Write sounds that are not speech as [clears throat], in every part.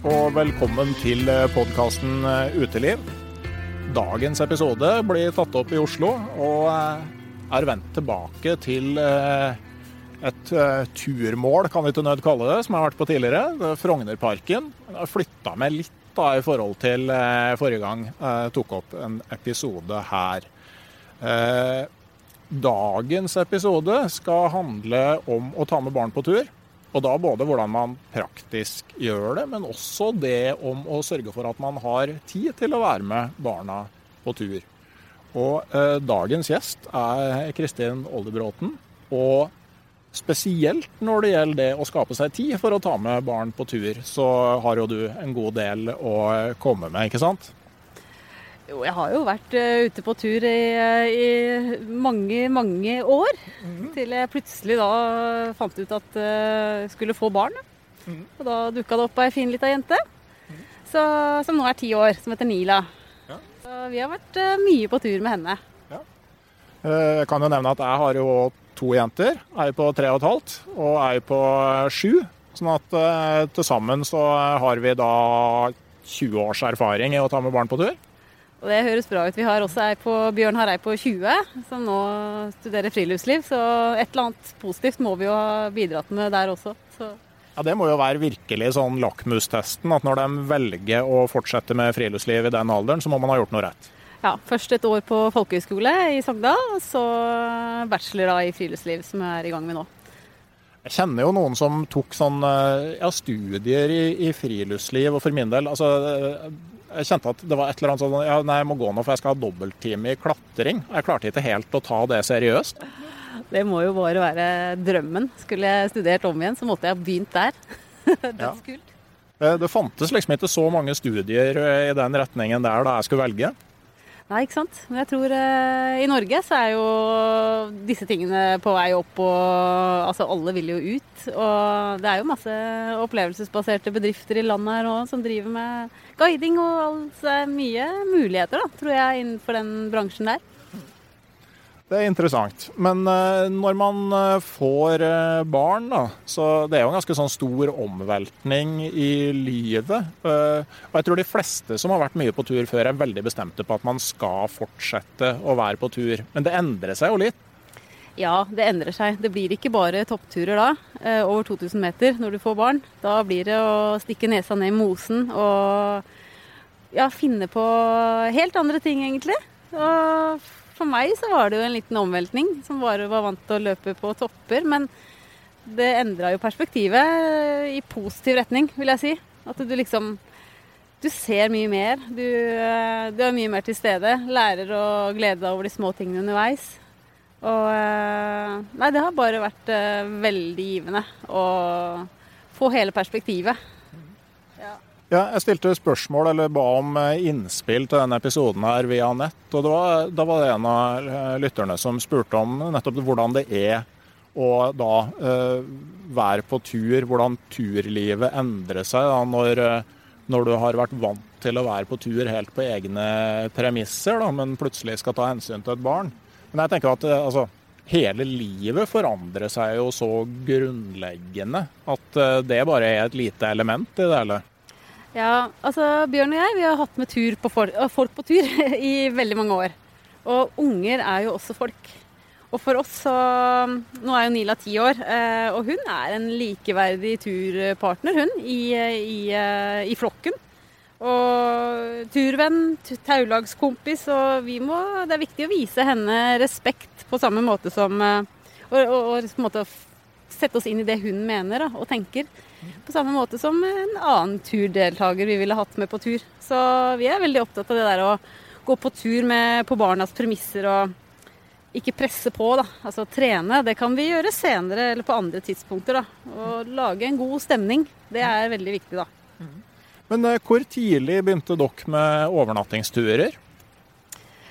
Og velkommen til podkasten Uteliv. Dagens episode blir tatt opp i Oslo, og eh, er vendt tilbake til eh, et eh, turmål, kan vi til nød kalle det, som jeg har vært på tidligere. Det er Frognerparken. Jeg har flytta meg litt da, i forhold til forrige gang jeg tok opp en episode her. Dagens episode skal handle om å ta med barn på tur. Og da både hvordan man praktisk gjør det, men også det om å sørge for at man har tid til å være med barna på tur. Og eh, dagens gjest er Kristin Oldebråten. Og spesielt når det gjelder det å skape seg tid for å ta med barn på tur, så har jo du en god del å komme med, ikke sant? Jo, jeg har jo vært uh, ute på tur i, uh, i, mange, mange år. Mm. Til jeg plutselig da fant ut at jeg uh, skulle få barn. Mm. Og da dukka det opp ei fin lita jente mm. så, som nå er ti år, som heter Nila. Ja. Så vi har vært mye på tur med henne. Ja. Jeg kan jo nevne at jeg har jo to jenter. Ei på tre og et halvt og ei på sju. Sånn at til sammen så har vi da 20 års erfaring i å ta med barn på tur. Og det høres bra ut. Vi har også ei på, Bjørn Harei på 20 som nå studerer friluftsliv, så et eller annet positivt må vi jo ha bidratt med der også. Så. Ja, Det må jo være virkelig sånn lakmustesten, at når de velger å fortsette med friluftsliv i den alderen, så må man ha gjort noe rett. Ja, først et år på folkehøyskole i Sogndal, og så bachelor i friluftsliv, som jeg er i gang med nå. Jeg kjenner jo noen som tok sånn, ja, studier i, i, friluftsliv, og for min del altså, jeg kjente at det var et eller annet sånn ja, Nei, jeg må gå nå, for jeg skal ha dobbelttime i klatring. Jeg klarte ikke helt å ta det seriøst. Det må jo bare være drømmen. Skulle jeg studert om igjen, så måtte jeg ha begynt der. [laughs] Ja. Det fantes liksom ikke så mange studier i den retningen der da jeg skulle velge. Nei, ikke sant. Men jeg tror eh, i Norge så er jo disse tingene på vei opp, og altså alle vil jo ut. Og det er jo masse opplevelsesbaserte bedrifter i landet her nå som driver med guiding og alt. Så det er mye muligheter, da, tror jeg, innenfor den bransjen der. Det er interessant. Men uh, når man uh, får uh, barn, da, så det er jo en ganske sånn stor omveltning i livet. og jeg tror de fleste som har vært mye på tur før, er veldig bestemte på at man skal fortsette å være på tur. Men det endrer seg jo litt. Ja, det endrer seg. Det blir ikke bare toppturer da, over 2000 meter når du får barn. Da blir det å stikke nesa ned i mosen og ja, finne på helt andre ting, egentlig. Og for meg så var det jo en liten omveltning, som bare var vant til å løpe på topper. Men det endra jo perspektivet i positiv retning, vil jeg si. At du liksom Du ser mye mer. Du, eh, du er mye mer til stede. Lærer å glede deg over de små tingene underveis. Og eh, Nei, det har bare vært eh, veldig givende å få hele perspektivet. Ja, jeg stilte spørsmål eller ba om innspill til denne episoden her via nett. og var, Da var det en av lytterne som spurte om nettopp hvordan det er å da uh, være på tur, hvordan turlivet endrer seg da, når, når, du har vært vant til å være på tur helt på egne premisser, da, men plutselig skal ta hensyn til et barn. Men jeg tenker at altså, hele livet forandrer seg jo så grunnleggende at det bare er et lite element i det hele. Ja, altså Bjørn og jeg vi har hatt med tur på folk, folk på tur [laughs] i veldig mange år. Og unger er jo også folk. Og for oss så Nå er jo Nila ti år, eh, og hun er en likeverdig turpartner, hun, i, i, eh, i flokken. Og turvenn, taulagskompis, og vi må Det er viktig å vise henne respekt på samme måte som eh, Og, og, og på en måte sette oss inn i det hun mener da, og tenker. På samme måte som en annen turdeltaker vi ville hatt med på tur. Så vi er veldig opptatt av det der å gå på tur med, på barnas premisser og ikke presse på, da. Altså trene. Det kan vi gjøre senere eller på andre tidspunkter, da. Og lage en god stemning. Det er veldig viktig, da. Men eh, hvor tidlig begynte dere med overnattingsturer?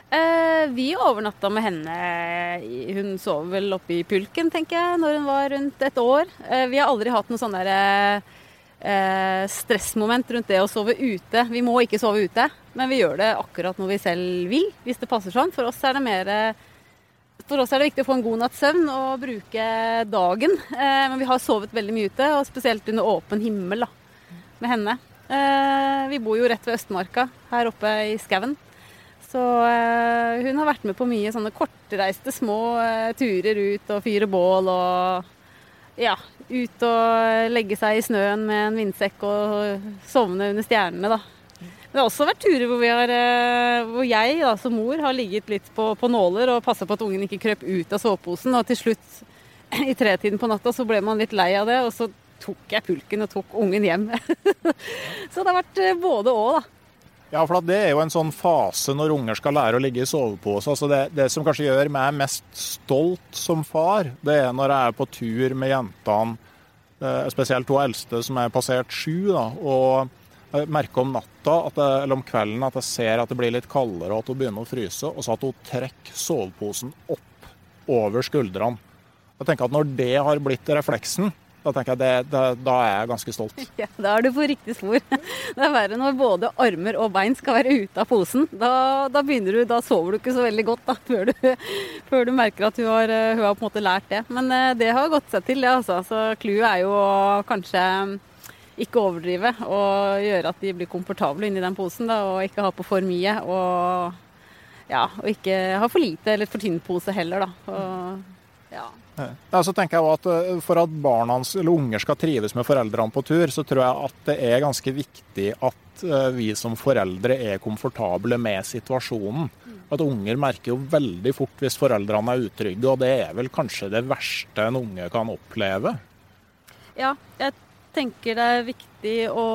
Eh, vi overnatta med henne Hun sov vel oppe i pulken, tenker jeg, når hun var rundt et år. Eh, vi har aldri hatt noe sånn derre eh, stressmoment rundt det å sove ute. Vi må ikke sove ute, men vi gjør det akkurat når vi selv vil, hvis det passer sånn. For oss er det mer for oss er det viktig å få en god natts søvn og bruke dagen. Eh, men vi har sovet veldig mye ute, og spesielt under åpen himmel da, med henne. Eh, vi bor jo rett ved Østmarka her oppe i skauen. Så eh, hun har vært med på mye sånne kortreiste små eh, turer ut og fyre bål og ja, ut og legge seg i snøen med en vindsekk og sovne under stjernene, da. Det har også vært turer hvor, har, eh, hvor jeg da, som mor har ligget litt på, på nåler og passa på at ungen ikke krøp ut av soveposen. Og til slutt, [clears throat] i tretiden på natta, så ble man litt lei av det, og så tok jeg pulken og tok ungen hjem. [laughs] så det har vært eh, både og, da. Ja, for det er jo en sånn fase når unger skal lære å ligge i sovepose. Altså det, det, som kanskje gjør meg mest stolt som far, det er når jeg er på tur med jentene, eh, spesielt to eldste som er passert sju. da, og jeg merker om natta jeg, eller om kvelden at jeg ser at det blir litt kaldere og at hun begynner å fryse, og så at hun trekker soveposen opp over skuldrene. Jeg tenker at Når det har blitt refleksen, da tenker jeg det, det, da er jeg ganske stolt. [laughs] Ja, Da er du på riktig spor. [laughs] Det er verre når både armer og bein skal være ute av posen. Da, da, du, da sover du ikke så veldig godt da, [laughs] før du, før du merker at hun har, hun har, på en måte lært det. Men eh, det har gått seg til, det. altså. Så Clouet er jo kanskje ikke overdrive og gjøre at de blir komfortable inni den posen. Da, og ikke ha på for mye. Og, ja, og ikke ha for lite eller for tynn pose heller, da. Og, ja. Ja, så tenker jeg at eh, For at barna eller unger skal trives med foreldrene på tur, så tror jeg at det er ganske viktig at eh, vi som foreldre er komfortable med situasjonen. At Unger merker jo veldig fort hvis foreldrene er utrygge, og det er vel kanskje det verste en unge kan oppleve. Ja, jeg tenker det er viktig å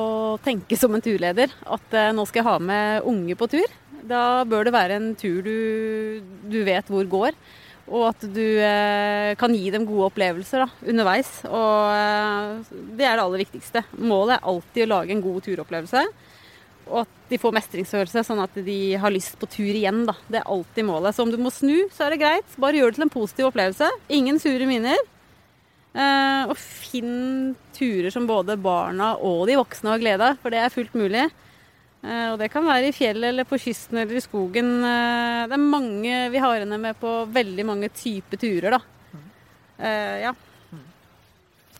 tenke som en turleder. At eh, nå skal jeg ha med unge på tur. Da bør det være en tur du, du vet hvor går. Og at du eh, kan gi dem gode opplevelser da, underveis. Og eh, det er det aller viktigste. Målet er alltid å lage en god turopplevelse. Og at de får mestringsfølelse, sånn at de har lyst på tur igjen. Da. Det er alltid målet. Så om du må snu, så er det greit. Bare gjør det til en positiv opplevelse. Ingen sure minner. Eh, og finn turer som både barna og de voksne har glede av, for det er fullt mulig. Eh, og det kan være i fjellet eller på kysten eller i skogen. Eh, det er mange Vi har henne med på veldig mange typer turer, da. ja.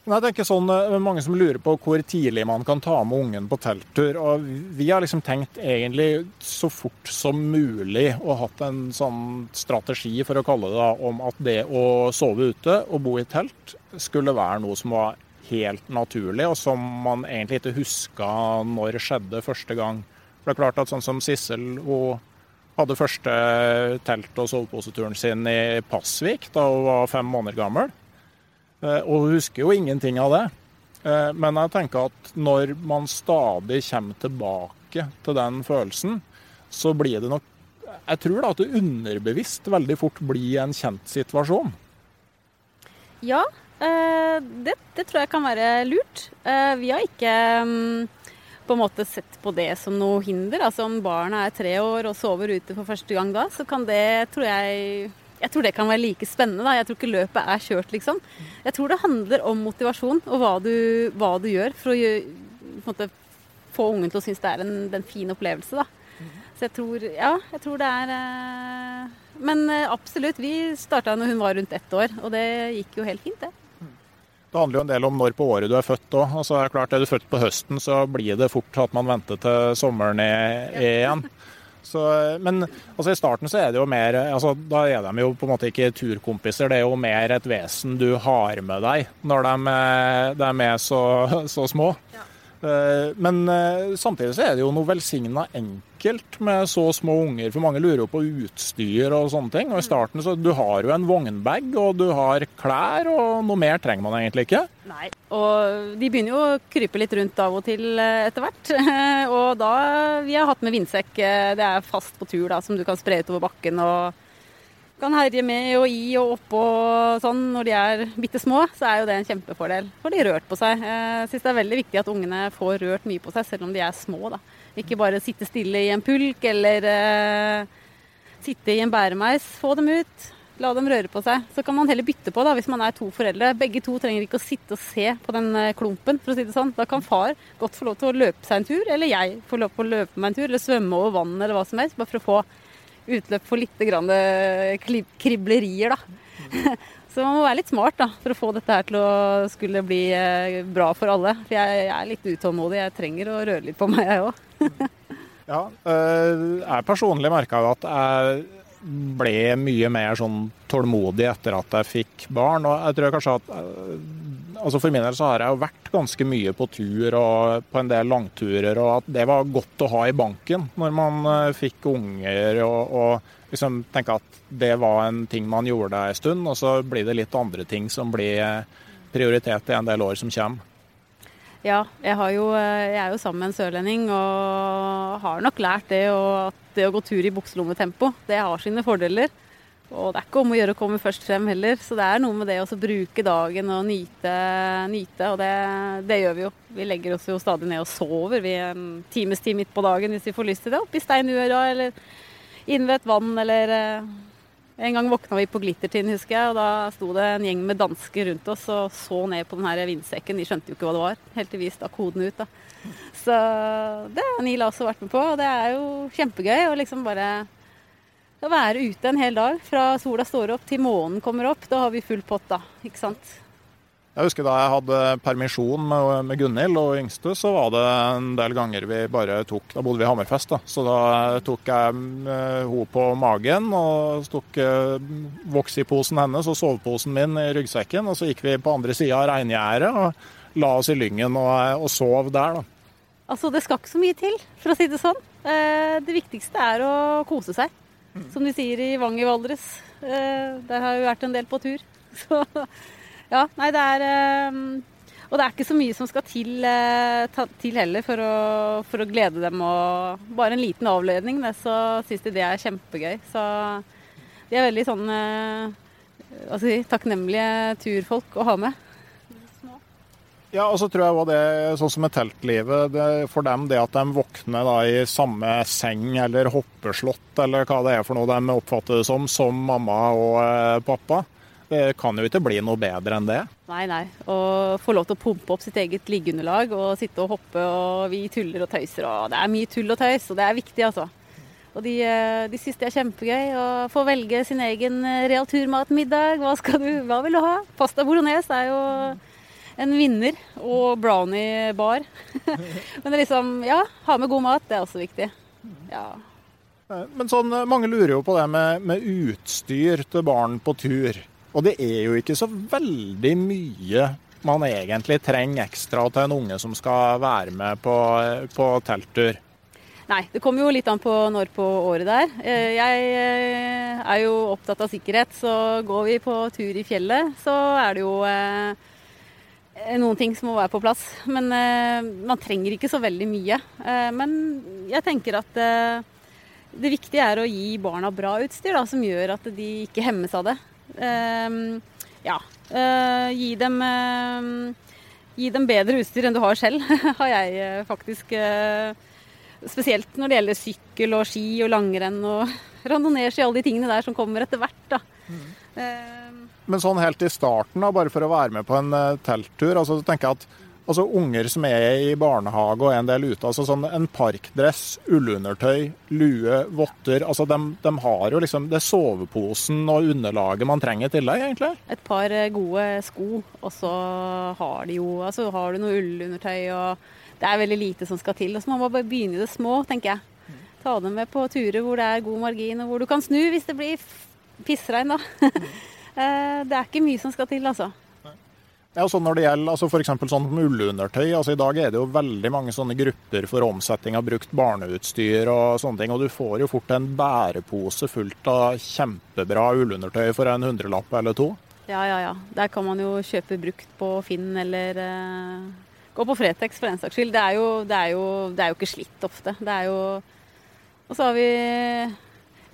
Jeg tenker sånn, Mange som lurer på hvor tidlig man kan ta med ungen på telttur. og Vi har liksom tenkt egentlig så fort som mulig og hatt en sånn strategi for å kalle det da, om at det å sove ute og bo i telt skulle være noe som var helt naturlig, og som man egentlig ikke huska når det skjedde første gang. For det er klart at sånn som Sissel hun hadde første telt- og soveposeturen sin i Pasvik da hun var fem måneder gammel. Og hun husker jo ingenting av det. Eh, men jeg tenker at når man stadig kommer tilbake til den følelsen, så blir det nok Jeg tror da at det underbevisst veldig fort blir en kjent situasjon. Ja, eh, det, det tror jeg kan være lurt. Vi har ikke mm, på en måte sett på det som noe hinder. Altså Om barna er tre år og sover ute for første gang da, så kan det, tror jeg jeg tror det kan være like spennende. Da. Jeg tror ikke løpet er kjørt, liksom. Jeg tror det handler om motivasjon og hva du, hva du gjør for å gjøre, få ungen til å synes det er en, en fin opplevelse. Da. Så jeg tror, ja, jeg tror det er eh, Men eh, absolutt, vi starta når hun var rundt ett år, og det gikk jo helt fint, det. Det handler jo en del om når på året du er født òg. Altså, er klart, er du født på høsten, så blir det fort at man venter til sommeren igjen. Så, men altså, i starten så er det jo mer altså, Da er de jo på en måte ikke turkompiser, det er jo mer et vesen du har med deg når de, de er så, så små. Ja. Eh, men eh, samtidig så er det jo noe velsigna enkelt med så små unger, for mange lurer jo på utstyr og sånne ting. Og i starten så du har jo en vognbag, og du har klær, og noe mer trenger man egentlig ikke. Nei, og de begynner jo å krype litt rundt av og til eh, etter hvert. [laughs] Og da Vi har hatt med vindsekk, det er fast på tur da, som du kan spre utover bakken. og kan herje med og i og oppå sånn når de er bitte små, så er jo det en kjempefordel. Får de rørt på seg. Jeg syns det er veldig viktig at ungene får rørt mye på seg, selv om de er små. da. Ikke bare sitte stille i en pulk eller uh, sitte i en bæremeis. Få dem ut. La dem røre på seg. Så kan man heller bytte på da, hvis man er to foreldre. Begge to trenger ikke å sitte og se på den eh, klumpen, for å si det sånn. Da kan far godt få lov til å løpe seg en tur, eller jeg få lov til å løpe meg en tur, eller svømme over vannet eller hva som helst. Bare for å få utløp for litt grann eh, kriblerier, da. [laughs] Så man må være litt smart da, for å få dette her til å skulle bli eh, bra for alle. For jeg, er litt utålmodig. Jeg trenger å røre litt på meg, jeg òg. Ja, eh, jeg personlig merka at jeg ble mye mer sånn tålmodig etter at jeg fikk barn. Og jeg tror kanskje at altså For min del så har jeg jo vært ganske mye på tur og på en del langturer, og at det var godt å ha i banken når man eh, fikk unger. og, og liksom tenke at det var en ting man gjorde en stund, og så blir det litt andre ting som blir eh, prioritet i en del år som kommer. Ja, jeg, jo, eh, jeg, er jo sammen med en sørlending og har nok lært det, at det å gå tur i bukselommetempo, det har sine fordeler. Og det er ikke om å gjøre å komme først frem heller, så det er noe med det å bruke dagen og nyte, nyte og det, det, gjør vi jo. Vi legger oss jo stadig ned og sover vi en times tid midt på dagen hvis vi får lyst til det. Oppi steinura eller inne ved et vann eller eh, En gang våkna vi på Glittertind, husker jeg, og da sto det en gjeng med dansker rundt oss og så ned på den her vindsekken. De skjønte jo ikke hva det var, helt til vi stakk hodene ut. da. Så det har Nila også vært med på, og det er jo kjempegøy å liksom bare være ute en hel dag fra sola står opp til månen kommer opp. Da har vi full pott, da. Ikke sant. Jeg husker da jeg hadde permisjon med, med Gunhild og yngste, så var det en del ganger vi bare tok Da bodde vi i Hammerfest, da. Så da tok jeg henne eh, på magen og tok uh, voksiposen hennes og soveposen min i ryggsekken. Og så gikk vi på andre sida av reingjerdet og la oss i lyngen og, og sov der, da. Altså, det skal ikke så mye til, for å si det sånn. Eh, det viktigste er å kose seg som de sier i Vang i Valdres. Eh, der har vi vært en del på tur. [laughs] Så ja, nei, det er eh, Og det er ikke så mye som skal til, eh, til heller for å, for å, glede dem. Og bare en liten avledning, det, så syns de det er kjempegøy. Så de er veldig sånn si, takknemlige turfolk å ha med. Ja, og så tror jeg også det, sånn som med teltlivet, det, for dem det at de våkner da i samme seng eller hoppeslott eller hva det er for noe de oppfatter det som, som mamma og eh, pappa, det kan jo ikke bli noe bedre enn det. Nei, nei. Å få lov til å pumpe opp sitt eget liggeunderlag og sitte og hoppe og vi tuller og tøyser og Det er mye tull og tøys, og det er viktig, altså. Og de, eh, de syns det er kjempegøy å få velge sin egen realturmatmiddag. real. Hva skal du, hva vil du ha? Pasta bolognese er jo en vinner og brownie-bar. [laughs] Men det er liksom, ja, ha med god mat, det er også viktig. Ja. Men sånn, mange lurer jo på det med, med, utstyr til barn på tur. Og det er jo ikke så veldig mye man egentlig trenger ekstra til en unge som skal være med på, på telttur. Nei, det kommer jo litt an på når på året det er. Eh, jeg eh, er jo opptatt av sikkerhet, så går vi på tur i fjellet, så er det jo eh, noen ting som må være på plass. Men man trenger ikke så veldig mye. Men jeg tenker at det viktige er å gi barna bra utstyr, da, som gjør at de ikke hemmes av det. Ja, gi dem Gi dem bedre utstyr enn du har selv, [laughs] har jeg faktisk Spesielt når det gjelder sykkel og ski og langrenn og [laughs] randonee-ski, alle de tingene der som kommer etter hvert. da. Mm. Uh, Men sånn helt i starten, da, bare for å være med på en uh, telttur, altså tenker jeg at altså, unger som er i barnehage og en del ute, altså sånn en parkdress, ullundertøy, lue, votter altså de, de har jo liksom Det soveposen og underlaget man trenger i tillegg, egentlig. Et par eh, gode sko, og så har de jo Altså har du noe ullundertøy og det er veldig lite som skal til. Og så må man bare begynne i det små, tenker jeg. Ta dem med på turer hvor det er god margin, og hvor du kan snu hvis det blir pissregn, da. [laughs] Eh, det er ikke mye som skal til, altså. Ja, så når det gjelder altså F.eks. sånn ullundertøy. altså I dag er det jo veldig mange sånne grupper for omsetning av brukt barneutstyr og sånne ting. Og du får jo fort en bærepose fullt av kjempebra ullundertøy for en hundrelapp eller to. Ja, ja, ja. Der kan man jo kjøpe brukt på Finn eller eh, Gå på Fretex for den saks skyld. Det er, jo, det, er jo, det er jo ikke slitt ofte. Det er jo Og så har vi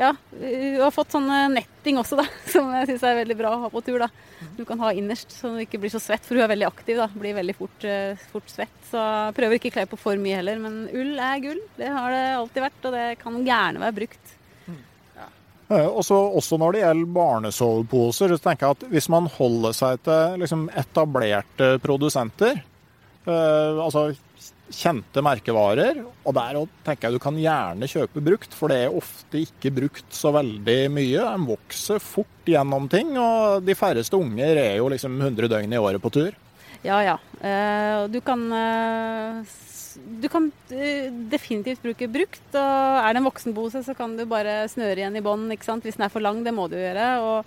ja, vi har fått sånn netting også, da, [laughs] som jeg syns er veldig bra å ha på tur. da. Du kan ha innerst, så du ikke blir så svett, for hun er veldig aktiv. da, Blir veldig fort, eh, fort svett. Så prøver ikke å kle på for mye heller. Men ull er gull. Det har det alltid vært, og det kan gjerne være brukt. Ja. Eh, også, også, når det gjelder barnesoveposer, så tenker jeg at hvis man holder seg til liksom, etablerte produsenter, eh, altså kjente merkevarer. Og der tenker jeg du kan gjerne kjøpe brukt, for det er ofte ikke brukt så veldig mye. De vokser fort gjennom ting, og de færreste unger er jo liksom 100 døgn i året på tur. Ja ja. Uh, du kan uh, du kan definitivt bruke brukt. og Er det en voksenpose, så kan du bare snøre igjen i bånn hvis den er for lang. Det må du gjøre. og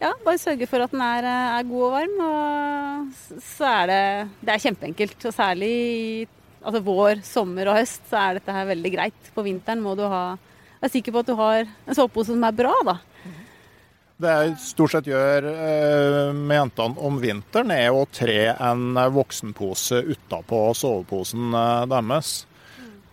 ja, bare sørge for at den er, er, god og varm. Og så er det, det er kjempeenkelt. Og særlig i altså vår, sommer og høst så er dette her veldig greit. På vinteren må du ha være sikker på at du har en sovepose som er bra, da. Det jeg stort sett gjør eh, med jentene om vinteren, er å tre en voksenpose utapå soveposen eh, deres.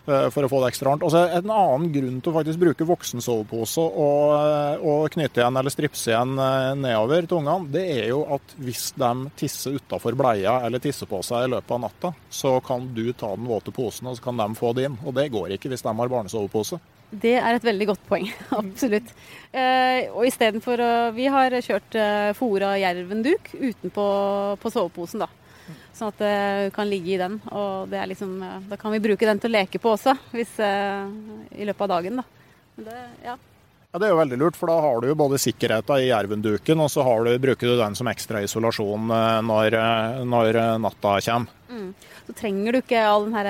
Eh, for å få det ekstra varmt. Altså, en annen grunn til å faktisk bruke voksensovepose og, eh, og knytte igjen eller stripse igjen eh, nedover til ungene, det er jo at hvis de tisser utafor bleia eller tisser på seg i løpet av natta, så kan du ta den våte posen og så kan de få det inn. Og det går ikke hvis de har barnesovepose. Det er et veldig godt poeng. [laughs] Absolutt. Eh, og istedenfor Vi har kjørt eh, fora jervenduk utenpå på soveposen, da. Sånn at det kan ligge i den. Og liksom, da kan vi bruke den til å leke på også, hvis, eh, i løpet av dagen. Da. Det, ja. ja. Det er jo veldig lurt, for da har du jo både sikkerheten i jervenduken, og så du, bruker du den som ekstra isolasjon eh, når, eh, når natta kommer. Mm. Så trenger du ikke all den her,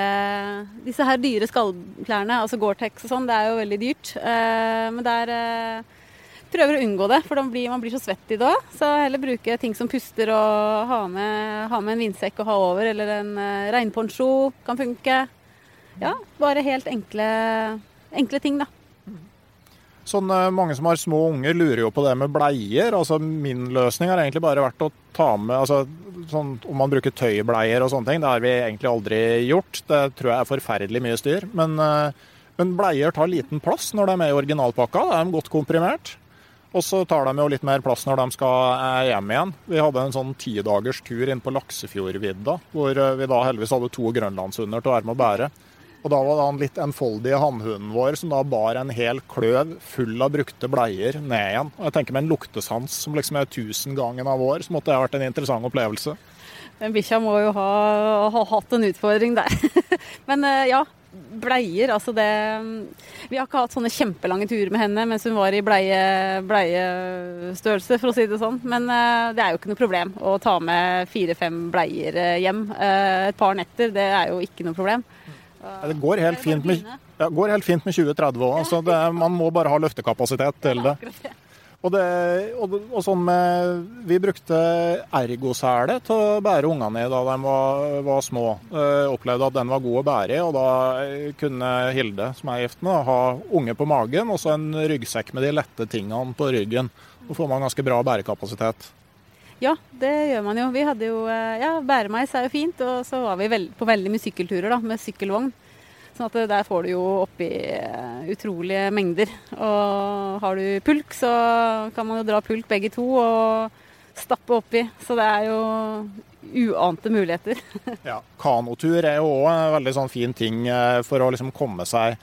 disse her dyre skallklærne, altså Gore-Tex og sånn. Det er jo veldig dyrt. Men det er prøver å unngå det, for blir, man blir så svett i det. Så heller bruke ting som puster og ha med, ha med en vindsekk å ha over, eller en uh, regnponcho kan funke. Ja, bare helt enkle, enkle ting, da. Sånn, eh, mange som har små unger, lurer jo på det med bleier. Altså, min løsning har egentlig bare vært å ta med altså, sånn, Om man bruker tøybleier og sånne ting, det har vi egentlig aldri gjort. Det tror jeg er forferdelig mye styr. Men, uh, men bleier tar liten plass når de er med i originalpakka. Da er de godt komprimert. Og så tar de jo litt mer plass når de skal hjem igjen. Vi hadde en sånn tidagers tur inn på Laksefjordvidda, hvor eh, vi da heldigvis hadde to grønlandshunder til å være med å bære. Og da var det den litt enfoldige hannhunden vår som da bar en hel kløv full av brukte bleier ned igjen. Og jeg tenker med en luktesans som liksom er tusengangen av år, så måtte det ha vært en interessant opplevelse. Den bikkja må jo ha, ha hatt en utfordring der. [laughs] Men eh, ja, bleier, altså det Vi har ikke hatt sånne kjempelange turer med henne mens hun var i bleie, bleiestørrelse, for å si det sånn. Men uh, det er jo ikke noe problem å ta med fire-fem bleier eh, hjem. Uh, et par netter, det er jo ikke noe problem. Uh, det går helt fint med, ja, går helt fint med 2030 òg. Altså man må bare ha løftekapasitet til det. Og, det, og, og sånn med Vi brukte ergosele til å bære ungene i da de var, var små. Eh, opplevde at den var god å bære i, og da kunne Hilde, som er gift med, ha unge på magen og så en ryggsekk med de lette tingene på ryggen. Da får man ganske bra bærekapasitet. Ja, det gjør man jo. Vi hadde jo Ja, bæremeis er jo fint, og så var vi på veldig mye sykkelturer da, med sykkelvogn. Sånn at der får du jo oppi eh, utrolige mengder. Og har du pulk, så kan man jo dra pulk begge to og stappe oppi. Så det er jo uante muligheter. [laughs] ja, Kanotur er jo òg en veldig sånn fin ting eh, for å liksom komme seg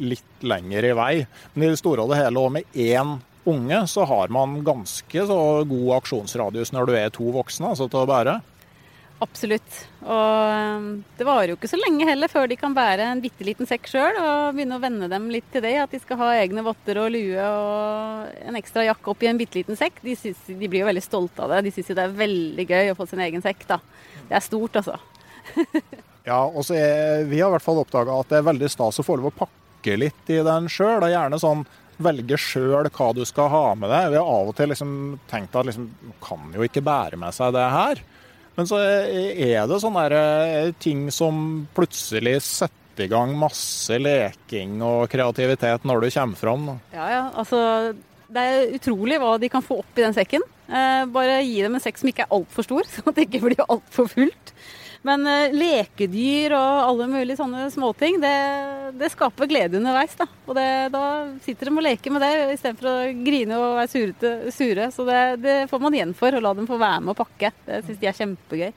litt lenger i vei. Men i det store og det hele, og med én unge, så har man ganske så god aksjonsradius når du er to voksne altså til å bære. Absolutt. Og ehm, det varer jo ikke så lenge heller før de kan bære en bitte liten sekk sjøl og begynne å venne dem litt til det. At de skal ha egne votter og lue og en ekstra jakke oppi en bitte liten sekk. De, synes, de, blir jo veldig stolte av det. De syns jo det er veldig gøy å få sin egen sekk, da. Det er stort, altså. [laughs] ja, og så er, vi har i hvert fall oppdaga at det er veldig stas å få lov å pakke litt i den sjøl. Gjerne sånn velge sjøl hva du skal ha med deg. Vi har av og til liksom tenkt at liksom, kan jo ikke bære med seg det her. Men så er det sånne eh, ting som plutselig setter i gang masse leking og kreativitet når du kommer fram. Ja, ja. Altså, det er utrolig hva de kan få opp i den sekken. Eh, bare gi dem en sekk som ikke er altfor stor, [laughs] sånn at det ikke blir altfor fullt. Men uh, lekedyr og alle mulige sånne småting, det, det skaper glede underveis. Da. Og det, da sitter de og leker med det istedenfor å grine og være surete, sure. Så det, det, får man igjen for, å la dem få være med og pakke. Det syns de er kjempegøy.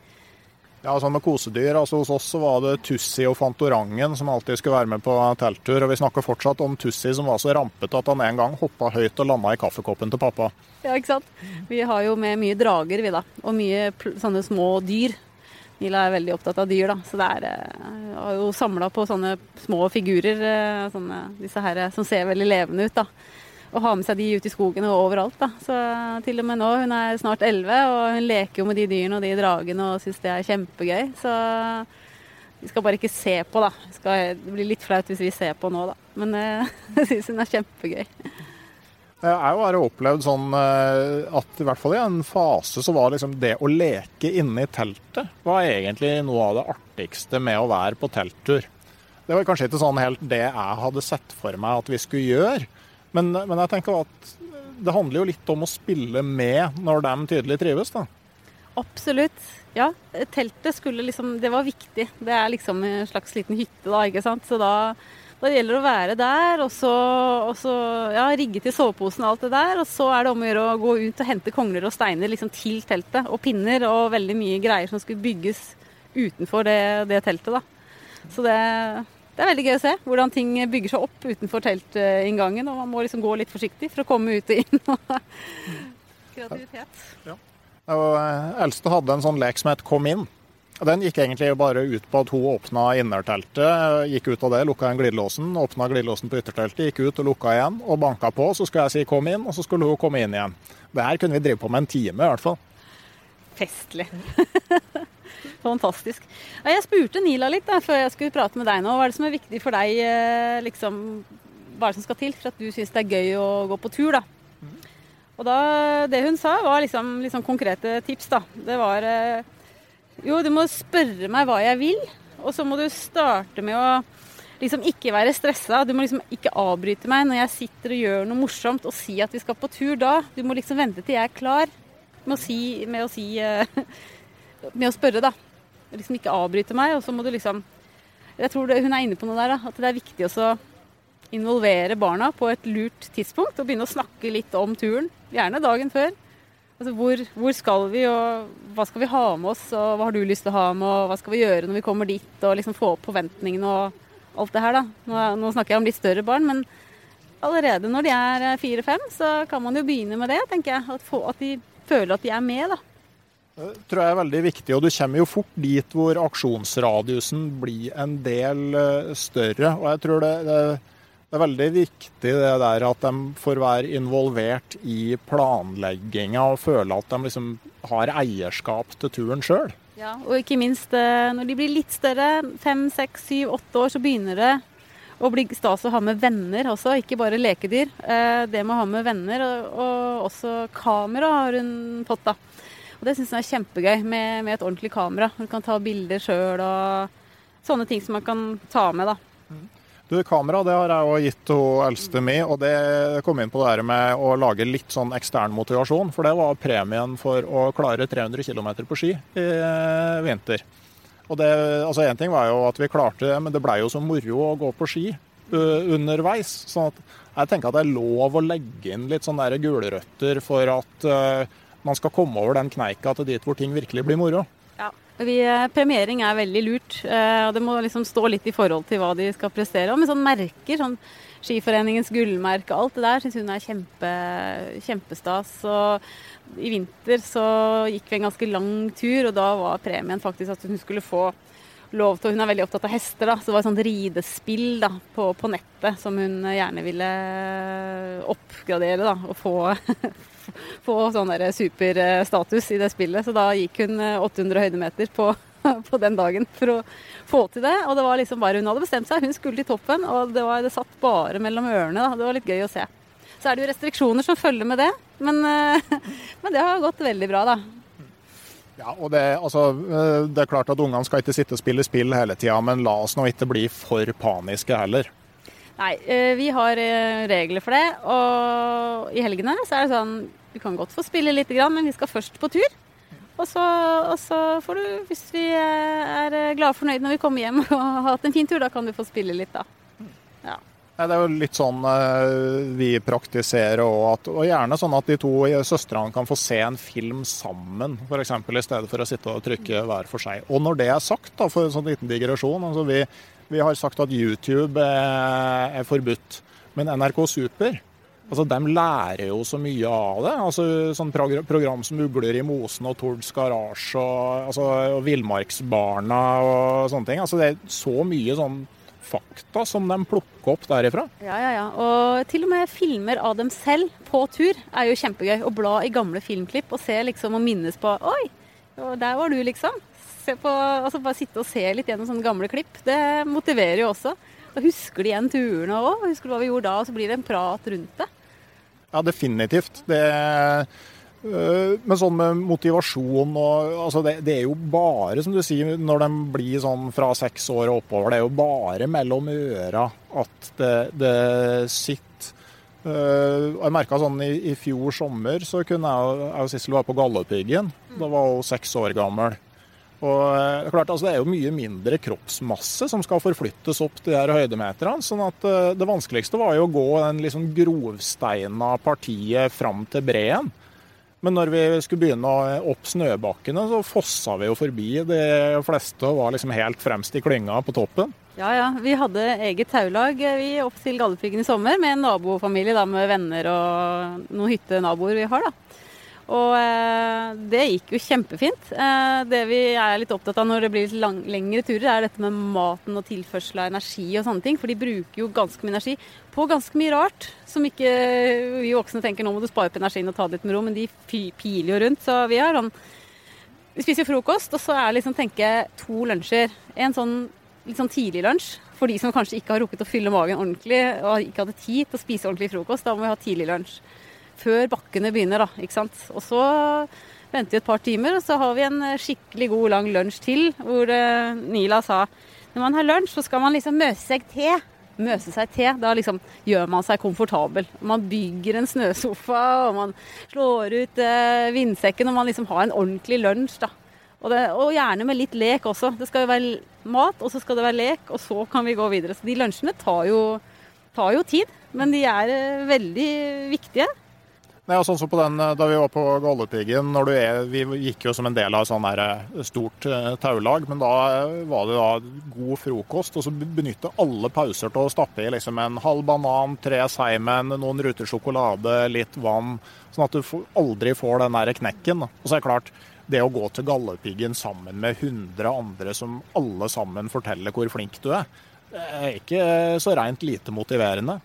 Ja, sånn med kosedyr. altså Hos oss så var det Tussi og Fantorangen som alltid skulle være med på telttur. Og vi snakker fortsatt om Tussi som var så rampete at han en gang hoppa høyt og landa i kaffekoppen til pappa. Ja, ikke sant. Vi har jo med mye drager, vi da. Og mye sånne små dyr. Mila er veldig opptatt av dyr, da. Så det er eh, har jo samla på sånne små figurer, eh, sånne, disse her som ser veldig levende ut, da. Og har med seg de ut i skogen og overalt, da. Så til og med nå, hun er snart elleve, og hun leker jo med de dyrene og de dragene og syns det er kjempegøy. Så vi skal bare ikke se på, da. det blir litt flaut hvis vi ser på nå, da. Men eh, [laughs] jeg syns hun er kjempegøy. Jeg har jo opplevd sånn eh, at i hvert fall i en fase så var liksom det å leke inne i teltet var egentlig noe av det artigste med å være på telttur. Det var kanskje ikke sånn helt det jeg hadde sett for meg at vi skulle gjøre. Men, men jeg tenker at det handler jo litt om å spille med når de tydelig trives, da. Absolutt. Ja. Teltet skulle liksom Det var viktig. Det er liksom en slags liten hytte, da, ikke sant. Så da da gjelder det å være der, og så, og så ja, rigge til soveposen og alt det der. Og så er det om å gjøre å gå ut og hente kongler og steiner liksom, til teltet. Og pinner og veldig mye greier som skulle bygges utenfor det, det teltet. da. Så det, det, er veldig gøy å se hvordan ting bygger seg opp utenfor teltinngangen. Og man må liksom gå litt forsiktig for å komme ut og inn. [laughs] Kreativitet. Ja. Og eh, Eldste hadde en sånn lek som het Kom inn. Den gikk egentlig bare ut på at hun åpna innerteltet, gikk ut av det, lukka igjen glidelåsen, åpna glidelåsen på ytterteltet, gikk ut og lukka igjen og banka på. Så skulle jeg si 'kom inn', og så skulle hun komme inn igjen. Det her kunne vi drive på med en time i hvert fall. Festlig. [laughs] Fantastisk. Jeg spurte Nila litt da, før jeg skulle prate med deg nå. Hva er det som er viktig for deg? Eh, liksom, hva er det som skal til for at du syns det er gøy å gå på tur? da? Og da, Det hun sa, var liksom, liksom konkrete tips. da. Det var eh, jo, du må spørre meg hva jeg vil, og så må du starte med å liksom ikke være stressa. Du må liksom ikke avbryte meg når jeg sitter og gjør noe morsomt og si at vi skal på tur da. Du må liksom vente til jeg er klar med å si, med å, si, eh, med å spørre, da. Liksom ikke avbryte meg, og så må du liksom Jeg tror hun er inne på noe der, da. At det er viktig å involvere barna på et lurt tidspunkt og begynne å snakke litt om turen. Gjerne dagen før. Altså, hvor, hvor, skal vi, og hva skal vi ha med oss, og hva har du lyst til å ha med, og hva skal vi gjøre når vi kommer dit, og liksom få opp forventningene og alt det her, da. Nå, nå snakker jeg om litt større barn, men allerede når de er eh, fire-fem, så kan man jo begynne med det, tenker jeg. At, få, at, de føler at de er med, da. Det tror jeg er veldig viktig, og du kommer jo fort dit hvor aksjonsradiusen blir en del eh, større. Og jeg tror det, det det er veldig viktig det der at de får være involvert i planlegginga og føle at de liksom har eierskap til turen sjøl. Ja, og ikke minst eh, når de blir litt større, fem, seks, syv, åtte år, så begynner det å bli stas å ha med venner også, ikke bare lekedyr. Eh, det med å ha med venner, og, og også kamera har hun fått, da. Og det syns hun er kjempegøy, med, med, et ordentlig kamera. Hun kan ta bilder sjøl og sånne ting som man kan ta med, da. Du, Kamera det har jeg òg gitt hun eldste mi, og det kom inn på det her med å lage litt sånn ekstern motivasjon. For det var premien for å klare 300 km på ski i vinter. Og det, altså Én ting var jo at vi klarte det, men det blei jo så moro å gå på ski underveis. sånn at jeg tenker at det er lov å legge inn litt sånne gulrøtter for at man skal komme over den kneika til dit hvor ting virkelig blir moro. Ja, vi, Premiering er veldig lurt. Uh, og Det må liksom stå litt i forhold til hva de skal prestere. Og med sånn merker, sånn Skiforeningens gullmerke, alt det der syns hun er kjempe, kjempestas. Og i vinter så gikk vi en ganske lang tur, og da var premien faktisk at hun skulle få lov til Hun er veldig opptatt av hester, da, så det var et sånt ridespill da, på, på, nettet som hun gjerne ville oppgradere da, og få, [laughs] [laughs] få sånn superstatus i det spillet. Så da gikk hun 800 høydemeter på, [laughs] på den dagen for å få til det. Og det var liksom bare hun hadde bestemt seg, hun skulle til toppen, og det, var, det satt bare mellom ørene. Da. Det var litt gøy å se. Så er det jo restriksjoner som følger med det, men, eh, [laughs] men det har gått veldig bra, da. Ja, og det, altså, eh, det er klart at Ungene skal ikke sitte og spille spill hele tida, men la oss nå ikke bli for paniske heller. Nei, eh, vi har regler for det. Og i helgene så er det sånn Du kan godt få spille litt, men vi skal først på tur. Og så, og så får du, hvis vi er glade og fornøyd når vi kommer hjem [laughs] og har hatt en fin tur, da kan du få spille litt, da. Ja. Det er jo litt sånn eh, vi praktiserer òg, og gjerne sånn at de to søstrene kan få se en film sammen, f.eks. i stedet for å sitte og trykke hver for seg. Og når det er sagt, da, for en sånn liten digresjon altså vi, vi har sagt at YouTube er, er forbudt, men NRK Super Altså, De lærer jo så mye av det. Altså, sånn Program som Ugler i mosen og Tords garasje og, altså, og Villmarksbarna og sånne ting. Altså, Det er så mye sånn fakta som de plukker opp derifra. Ja, ja, ja. Og til og med filmer av dem selv på tur er jo kjempegøy. Å bla i gamle filmklipp og se liksom og minnes på Oi, der var du, liksom. På, altså Bare sitte og se litt gjennom sånne gamle klipp. Det motiverer jo også. Da husker de igjen turene òg. Husker du hva vi gjorde da? Og så blir det en prat rundt det. Ja, definitivt. Det, øh, men sånn med motivasjon og altså det, det, er jo bare, som du sier, når de blir sånn fra seks år og oppover, det er jo bare mellom øra at det, det sitter. Uh, jeg merka sånn i, i, fjor sommer så kunne jeg, jeg og Sissel være på Galdhøpiggen. Da var hun seks år gammel. Og eh, klart, altså, Det er jo mye mindre kroppsmasse som skal forflyttes opp de her høydemeterne. sånn at uh, Det vanskeligste var jo å gå den liksom grovsteina partiet fram til breen. Men når vi skulle begynne opp snøbakkene, så fossa vi jo forbi de fleste og var liksom helt fremst i klynga på toppen. Ja, ja. Vi hadde eget taulag eh, vi opp til Galdhøpiggen i sommer med en nabofamilie da, med venner og noen hyttenaboer vi har. da. Og eh, det gikk jo kjempefint. Eh, det vi er litt opptatt av når det blir litt lang, lengre turer, er dette med maten og tilførsel av energi og sånne ting. For de bruker jo ganske mye energi på ganske mye rart som ikke vi voksne tenker nå må du spare på energien og ta det litt med ro, men de piler jo rundt. Så vi har sånn Vi spiser frokost, og så er det liksom tenke to lunsjer. En sånn litt sånn tidlig lunsj for de som kanskje ikke har rukket å fylle magen ordentlig og ikke hadde tid til å spise ordentlig frokost. Da må vi ha tidlig lunsj før bakkene begynner, da. Ikke sant. Og så venter vi et par timer, og så har vi en skikkelig god lang lunsj til, hvor uh, Nila sa når man har lunsj, så skal man liksom møse seg til. Møse seg til. Da liksom gjør man seg komfortabel. Man bygger en snøsofa, og man slår ut eh, vindsekken, og man liksom har en ordentlig lunsj, da. Og, det, og, gjerne med litt lek også. Det skal jo være mat, og så skal det være lek, og så kan vi gå videre. Så de lunsjene tar jo, tar jo tid, men de er uh, veldig viktige. Nei, sånn som på den, eh, Da vi var på Galdhøpiggen, vi gikk jo som en del av et sånn eh, stort eh, taulag, men da var det da god frokost. Og så benytte alle pauser til å stappe i liksom en halv banan, tre Seimen, noen ruter sjokolade, litt vann. Sånn at du aldri får den der knekken. Og så er det klart, det å gå til Galdhøpiggen sammen med 100 andre som alle sammen forteller hvor flink du er, det er ikke så rent lite motiverende.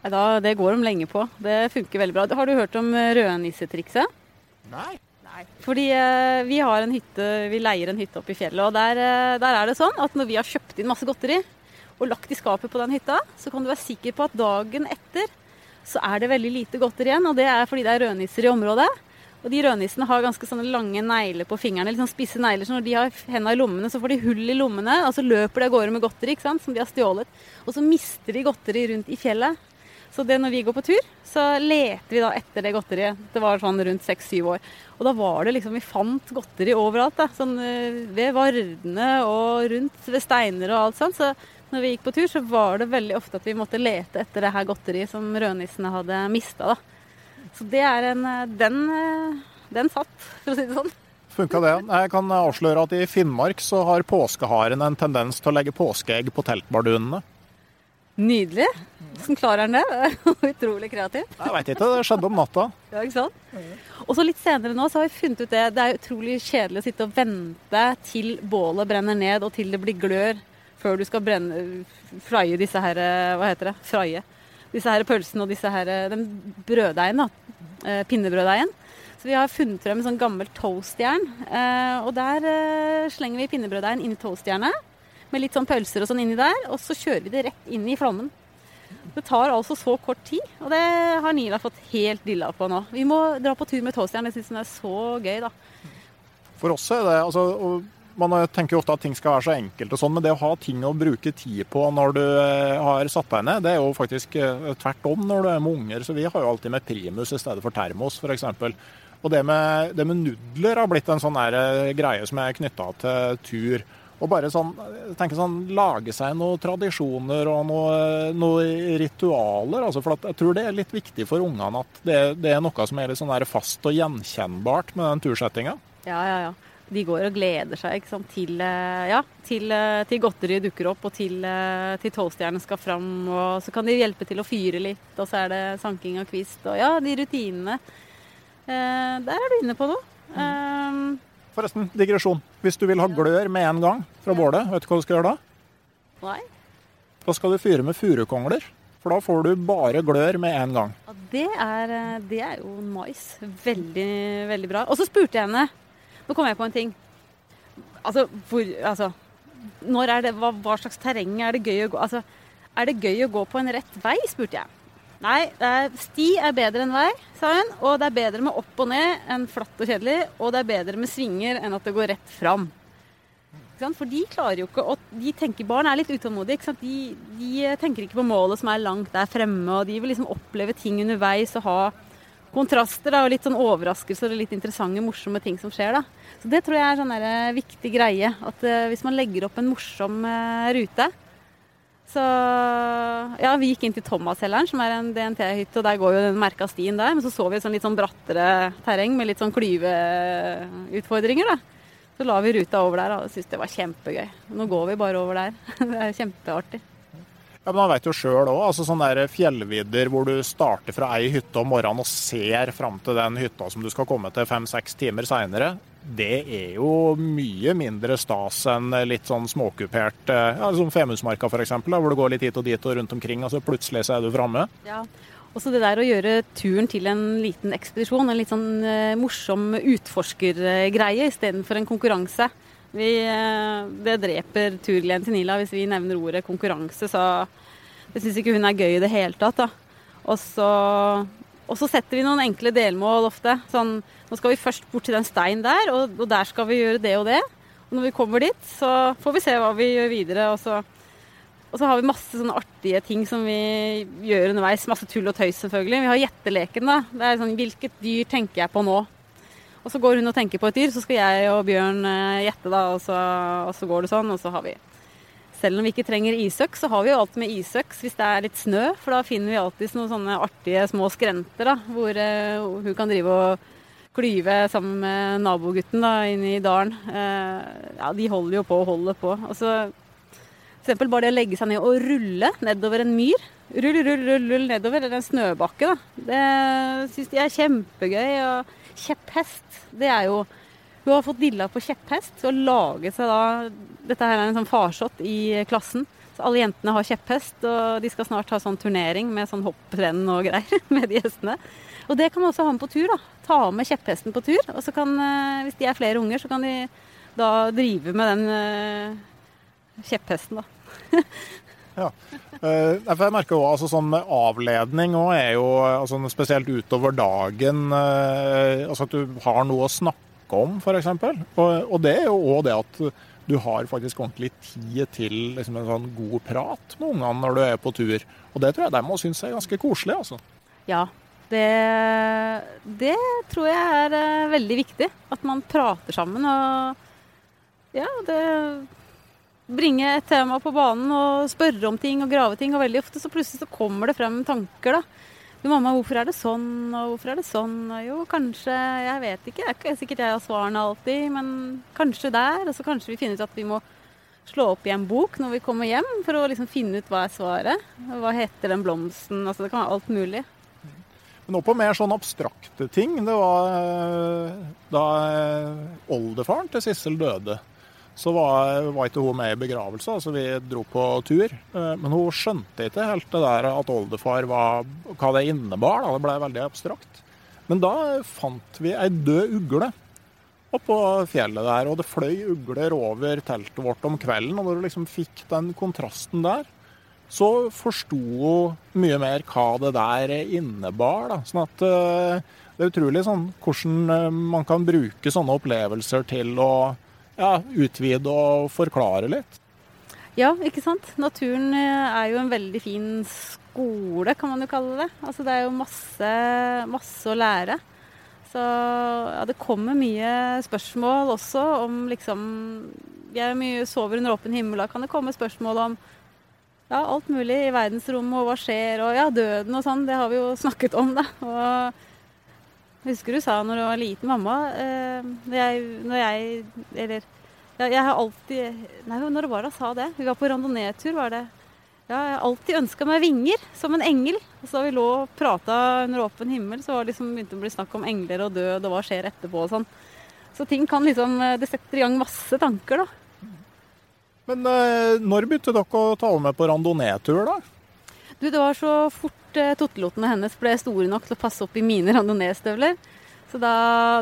Da, det går de lenge på. Det funker veldig bra. Har du hørt om eh, rødnissetrikset? Nei. Nei. Fordi eh, vi har en hytte, vi leier en hytte oppe i fjellet, og der, eh, der, er det sånn at når vi har kjøpt inn masse godteri, og lagt i skapet på den hytta, så kan du være sikker på at dagen etter så er det veldig lite godteri igjen. Og det er fordi det er rødnisser i området. Og de rødnissene har ganske sånne lange negler på fingrene, sånn spisse negler. Så når de har hendene i lommene, så får de hull i lommene, og så løper de av gårde med godteri ikke sant, som de har stjålet. Og så mister de godteri rundt i fjellet. Så det når vi går på tur, så leter vi da etter det godteriet. Det var sånn rundt seks-syv år. Og da var det liksom Vi fant godteri overalt. da, sånn eh, Ved vardene og rundt ved steiner og alt sånt. Så når vi gikk på tur, så var det veldig ofte at vi måtte lete etter det her godteriet som rødnissene hadde mista. Så det er en eh, Den, eh, den satt, for å si det sånn. Funka det. Jeg kan avsløre at i Finnmark så har påskeharen en tendens til å legge påskeegg på teltbardunene. Nydelig. Hvordan klarer han det? [laughs] Utrolig kreativ. Jeg veit ikke, det skjedde om natta. Ja, ikke sant? Og så litt senere nå så har vi funnet ut det. Det er utrolig kjedelig å sitte og vente til bålet brenner ned og til det blir glør før du skal brenne, fraie disse her Hva heter det? Fraie. Disse her pølsene og disse her Den brøddeigen, da. Eh, pinnebrøddeigen. Så vi har funnet frem en sånn gammel toastjern. Eh, og der eh, slenger vi pinnebrøddeigen inn i toastjernet med litt sånn pølser og sånn inni der. Og så kjører vi det rett inn i flommen. Det tar altså så kort tid, og det har Nila fått helt dilla på nå. Vi må dra på tur med toastjern. Jeg syns den er så gøy, da. For oss er det altså man tenker jo ofte at ting skal være så enkelt, og sånn, men det å ha ting å bruke tid på når du eh, har satt deg ned, det er jo faktisk eh, tvert om når du er med unger. Så vi har jo alltid med primus i stedet for termos, f.eks. Og det med, det med, nudler har blitt en sånn eh, greie som er knytta til tur. Og bare sånn, tenke sånn, lage seg noen tradisjoner og noen noe ritualer. Altså for jeg tror det er litt viktig for ungene at det, det, er noe som er litt sånn fast og gjenkjennbart med den tursettinga. Ja, ja, ja. De går og gleder seg sant, til, eh, ja, til, eh, til godteriet dukker opp og til, eh, til toastjernet skal fram. Og så kan de hjelpe til å fyre litt, og så er det sanking av kvist. Og ja, de rutinene. Eh, der er du inne på noe. Mm. Um, Forresten, digresjon. Hvis du vil ha glør med en gang fra bålet, vet du hva du skal gjøre da? Nei. Da skal du fyre med furukongler. For da får du bare glør med en gang. Ja, det er, eh, det er jo nice. Veldig, veldig bra. Og så spurte jeg henne Nå kom jeg på en ting. Altså, hvor Altså, når er det, hva, hva slags terreng er det gøy å gå Altså, er det gøy å gå på en rett vei, spurte jeg. Nei, er, sti er bedre enn vei, sa hun. Og det er bedre med opp og ned enn flatt og kjedelig. Og det er bedre med svinger enn at det går rett fram. For de klarer jo ikke og de tenker, Barn er litt utålmodige. De, de, tenker ikke på målet som er langt der fremme. Og de vil liksom oppleve ting underveis og ha kontraster da, og litt sånn overraskelser og litt interessante, morsomme ting som skjer. da. Så Det tror jeg er sånn viktig greie. At uh, hvis man legger opp en morsom uh, rute, så ja, vi gikk inn til Thomasheller'n, som er en DNT-hytte, og der går jo den merka stien der. Men så så vi et sånn litt sånn brattere terreng med litt sånn klyveutfordringer, da. Så la vi ruta over der og syntes det var kjempegøy. Nå går vi bare over der. [laughs] Det er kjempeartig. Ja, men Man vet jo sjøl òg, altså sånne fjellvidder hvor du starter fra ei hytte om morgenen og ser fram til den hytta som du skal komme til fem-seks timer seinere. Det er jo mye mindre stas enn litt sånn småkupert, eh, ja, som Femundsmarka f.eks., hvor du går litt hit og dit og rundt omkring, og så plutselig så er du framme. Ja. Også det der å gjøre turen til en liten ekspedisjon, en litt sånn eh, morsom utforskergreie istedenfor en konkurranse. Vi, eh, det dreper turgleden til Nila hvis vi nevner ordet konkurranse, så det syns ikke hun er gøy i det hele tatt. og så setter vi noen enkle delmål ofte. Sånn nå skal vi først bort til den steinen der, og, og, der skal vi gjøre det og det. Og når vi kommer dit, så får vi se hva vi gjør videre. Og så, og så har vi masse sånne artige ting som vi gjør underveis. Masse tull og tøys, selvfølgelig. Vi har gjetteleken, da. Det er sånn Hvilket dyr tenker jeg på nå? Og så går hun og tenker på et dyr, så skal jeg og Bjørn eh, gjette, da. Og så, og så går det sånn, og så har vi selv om vi ikke trenger isøks, så har vi jo alt med isøks hvis det er litt snø. For da finner vi alltid noen sånne artige små skrenter da, hvor uh, hun kan drive og klyve sammen med nabogutten da, inne i dalen. Eh, ja, de holder jo på og holder på. Og så f.eks. bare det å legge seg ned og rulle nedover en myr. Rull, rull, rull, rull nedover. Eller en snøbakke, da. Det syns de er kjempegøy. Og kjepphest, det er jo Hun har fått dilla på kjepphest og laget seg da Dette her er en sånn farsott i klassen. Så alle jentene har kjepphest, og de skal snart ha sånn turnering med sånn hopprenn og greier [laughs] med de hestene. Og det kan man også ha med på tur. da. Ta med kjepphesten på tur. Og så kan, eh, hvis de er flere unger, så kan de da drive med den uh, kjepphesten, da. [laughs] Ja. Uh, jeg merker også, altså, sånn Avledning òg er jo altså, spesielt utover dagen. Altså At du har noe å snakke om, f.eks. Og, og det er jo òg det at du har faktisk ordentlig tid til liksom, en sånn god prat med ungene når du er på tur. Og det tror jeg de må synes er ganske koselig. altså. Ja, det, det, tror jeg er uh, veldig viktig. At man prater sammen. Og ja, det Bringe et tema på banen og spørre om ting og grave ting. Og veldig ofte så plutselig så kommer det frem tanker, da. Du, mamma, hvorfor er det sånn, og hvorfor er det sånn? Og Jo, kanskje Jeg vet ikke. Det er ikke sikkert jeg har svarene alltid, men kanskje der. Og så kanskje vi finner ut at vi må slå opp i en bok når vi kommer hjem, for å liksom finne ut hva er svaret. Hva heter den blomsten? Altså det kan være alt mulig. Men også på mer sånn abstrakte ting. Det var eh, da eh, oldefaren til Sissel døde. Så var, var ikke hun med i begravelse, altså vi dro på tur. Eh, men hun skjønte ikke helt det der at oldefar var hva det innebar. Da. Det ble veldig abstrakt. Men da fant vi ei død ugle oppå fjellet der, og det fløy ugler over teltet vårt om kvelden. Og når du liksom fikk den kontrasten der, så forsto hun mye mer hva det der innebar. Da. Sånn at uh, det er utrolig sånn hvordan uh, man kan bruke sånne opplevelser til å ja, utvide og forklare litt. Ja, ikke sant. Naturen uh, er jo en veldig fin skole, kan man jo kalle det. Altså det er jo masse, masse å lære. Så ja, det kommer mye spørsmål også om liksom Jeg mye sover under åpen himmel, da kan det komme spørsmål om ja, alt mulig i verdensrommet, og hva skjer, og ja, døden og sånn. Det har vi jo snakket om, da. Og jeg husker du sa når du var liten mamma eh, jeg, når jeg Eller ja, jeg har alltid Nei, når det var sa det? Vi var på randoneetur, var det. Ja, jeg har alltid ønska meg vinger, som en engel. Og så da vi lå og prata under åpen himmel, så var det liksom begynte å bli snakk om engler og død og hva skjer etterpå og sånn. Så ting kan liksom Det setter i gang masse tanker, da. Men eh, når begynte dere å ta med på randonee-tur, da? Du, Det var så fort eh, tottelotene hennes ble store nok til å passe opp i mine [laughs] randonee-støvler. Så da,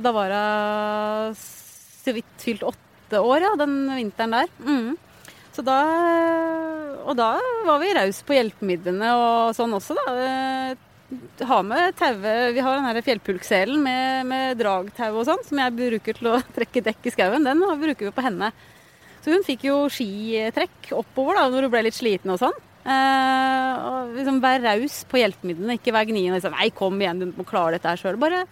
da var hun så vidt fylt åtte år, ja, den vinteren der. Mm. Så da Og da var vi raus på hjelpemidlene og sånn også, da. Eh, ha med taue Vi har den her fjellpulkselen med, med dragtau og sånn, som jeg bruker til å [laughs] trekke dekk i skauen. Den bruker vi på henne. Så hun fikk jo skitrekk oppover da, når hun ble litt sliten og sånn. Eh, og liksom Vær raus på hjelpemidlene, ikke vær gnien liksom Nei, kom igjen, du må klare dette her sjøl. Bare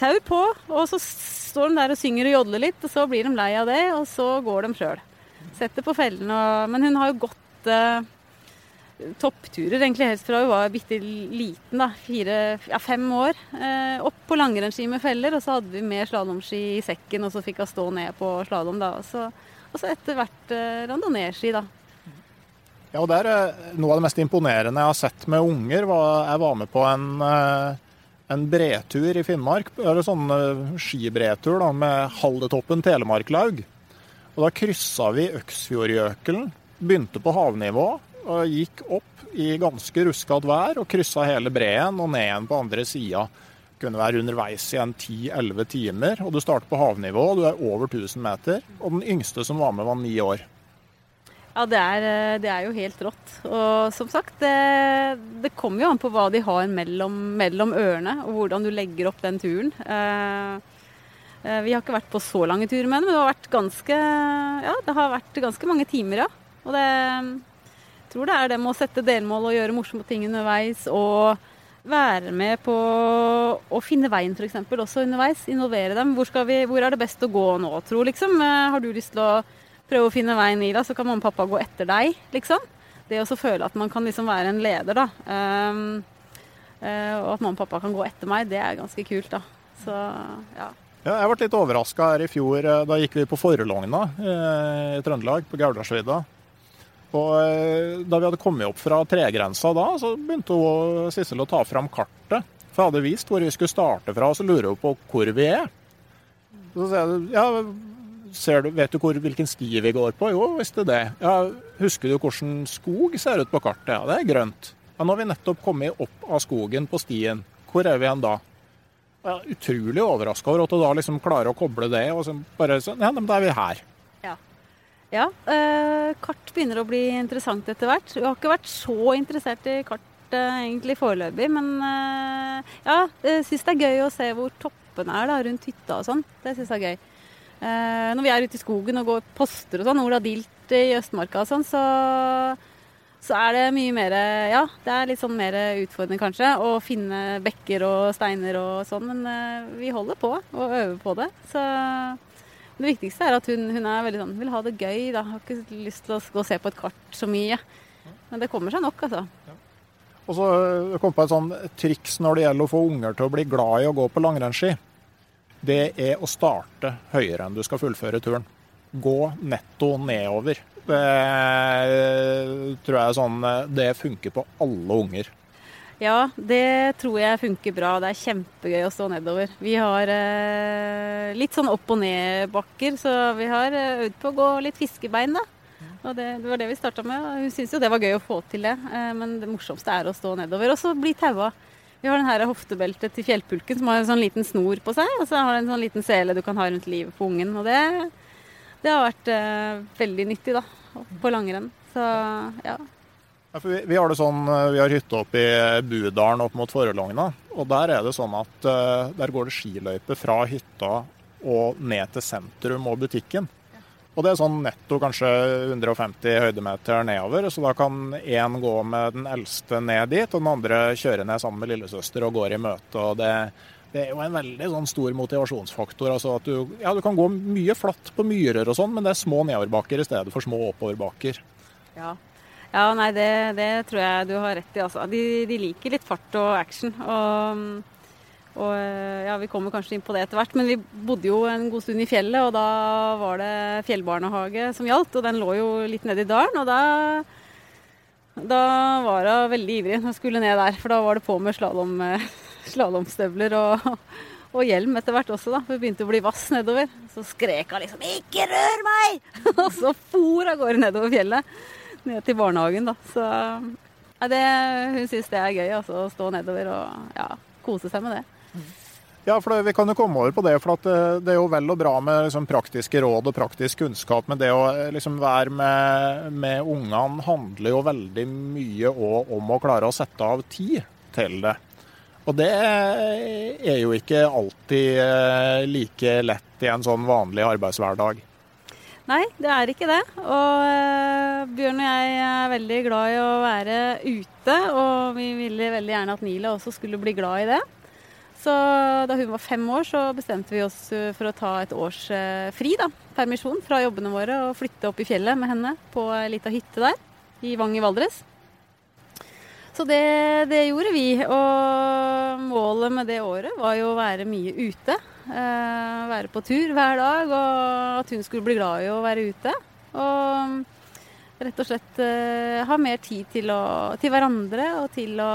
tau på, og så står de der og synger og jodler litt, og så blir de lei av det, og så går de sjøl. Setter på fellene og Men hun har jo gått eh, toppturer egentlig helst fra hun var bitte liten, da. Fire, ja, fem år. Eh, opp på langrennsski med feller, og så hadde vi med slalåmski i sekken, og så fikk hun stå ned på slalåm, da. Og så og så etter hvert eh, randonee-ski, da. Ja, og det er eh, Noe av det mest imponerende jeg har sett med unger, var jeg var med på en, eh, en bretur i Finnmark. Eller sånn skibretur da, med Haldetoppen Telemarklaug. Og Da kryssa vi Øksfjordjøkelen, begynte på havnivå og gikk opp i ganske ruskete vær og kryssa hele breen og ned igjen på andre sida kunne være underveis i en 10-11 timer. Og du starter på havnivå, og du er over 1000 meter. Og den yngste som var med, var ni år. Ja, det er, eh, det er, jo helt rått. Og som sagt, det, det kommer jo an på hva de har mellom, mellom, ørene, og hvordan du legger opp den turen. Eh, eh, vi har ikke vært på så lange turer med henne, men det har vært ganske, ja, det har vært ganske mange timer, ja. Og det, jeg tror det er det med å sette delmål og gjøre morsomme ting underveis. og være med på å finne veien f.eks. også underveis. Involvere dem. Hvor, vi, hvor, er det best å gå nå, tro, liksom? Eh, har du lyst til å prøve å finne veien, Ida, så kan mamma og pappa gå etter deg, liksom. Det å føle at man kan liksom være en leder, da. Um, uh, og at mamma og pappa kan gå etter meg, det er ganske kult, da. Så, ja. Ja, jeg ble litt overraska her i fjor. Eh, da gikk vi på Forelogna i Trøndelag, på Gaulardsvidda. Og eh, da vi hadde kommet opp fra tregrensa da, så begynte hun, Sissel å ta fram kartet. For jeg hadde vist hvor vi skulle starte fra, og så lurer hun på hvor vi er. Så sier jeg ja, ser du, vet du hvor, hvilken sti vi går på? Jo, visste det. Ja, Husker du hvordan skog ser ut på kartet? Ja, det er grønt. Ja, Nå har vi nettopp kommet opp av skogen på stien. Hvor er vi igjen da? Jeg er utrolig overraska over at du da liksom klarer å koble det. og så bare sånn, ja, men da er vi her. Ja, eh, kart begynner å bli interessant etter hvert. Jeg har ikke vært så interessert i kart eh, egentlig foreløpig, men eh, ja, jeg syns det er gøy å se hvor toppene er da, rundt hytta og sånn. Det syns jeg er gøy. Eh, når vi er ute i skogen og går poster og sånn, Ola Dilt i Østmarka og sånn, så, så er det mye mer Ja, det er litt sånn mer utfordrende kanskje å finne bekker og steiner og sånn, men eh, vi holder på og øver på det. Så det viktigste er at hun, hun er veldig sånn, vil ha det gøy. da, Har ikke lyst til å gå og se på et kart så mye. Men det kommer seg nok, altså. Og så øh, kom på et sånn triks når det gjelder å få unger til å bli glad i å gå på langrennsski. Det er å starte høyere enn du skal fullføre turen. Gå netto nedover. Det tror jeg sånn Det funker på alle unger. Ja, det tror jeg funker bra. Det er kjempegøy å stå nedover. Vi har eh, litt sånn opp- og ned-bakker, så vi har eh, øvd på å gå litt fiskebein, da. Og det, det var det vi starta med. og Hun syntes jo det var gøy å få til det, eh, men det morsomste er å stå nedover. Og så bli taua. Vi har den her hoftebeltet til fjellpulken som har en sånn liten snor på seg, og så har den en sånn liten sele du kan ha rundt livet på ungen. Og det, det har vært eh, veldig nyttig, da, på langrenn. Så ja. Ja, vi, vi har det sånn, vi har hytte oppe i Budalen opp mot Forelogna. Og der er det sånn at uh, der går det skiløype fra hytta og ned til sentrum og butikken. Og det er sånn netto kanskje 150 høydemeter nedover, så da kan én gå med den eldste ned dit, og den andre kjøre ned sammen med lillesøster og går i møte. og det, det er jo en veldig sånn stor motivasjonsfaktor. altså at du, ja, du kan gå mye flatt på myrer og sånn, men det er små nedoverbakker i stedet for små oppoverbakker. Ja, ja, nei, det, det, tror jeg du har rett i. Altså. De, de, liker litt fart og action. Og, og, ja, vi kommer kanskje inn på det etter hvert, men vi bodde jo en god stund i fjellet, og da var det fjellbarnehage som gjaldt. Og den lå jo litt nede i dalen, og da, da var hun veldig ivrig når hun skulle ned der. For da var det på med slalåmstøvler [laughs] og, og hjelm etter hvert også, da. Hun begynte å bli vass nedover. Så skrek hun liksom 'ikke rør meg!' [laughs] og så for av gårde nedover fjellet ned til barnehagen, da. Så ja, det, hun syns det er gøy altså, å stå nedover og ja, kose seg med det. Ja, for det, Vi kan jo komme over på det. for det, det, er jo vel og bra med liksom, praktiske råd og praktisk kunnskap, men det å liksom, være med, med ungene handler jo veldig mye om å klare å sette av tid til det. Og det er jo ikke alltid like lett i en sånn vanlig arbeidshverdag. Nei, det er ikke det. Og uh, Bjørn og jeg er veldig glad i å være ute. Og vi ville veldig gjerne at Nila også skulle bli glad i det. Så da hun var fem år, så bestemte vi oss for å ta et års uh, fri, da, permisjon fra jobbene våre, og flytte opp i fjellet med henne på ei lita hytte der i Vang i Valdres. Så det, det, gjorde vi. Og målet med det året var jo å være mye ute. Eh, være på tur hver dag, og at hun skulle bli glad i å være ute. Og rett og slett eh, ha mer tid til, å, til hverandre og til å,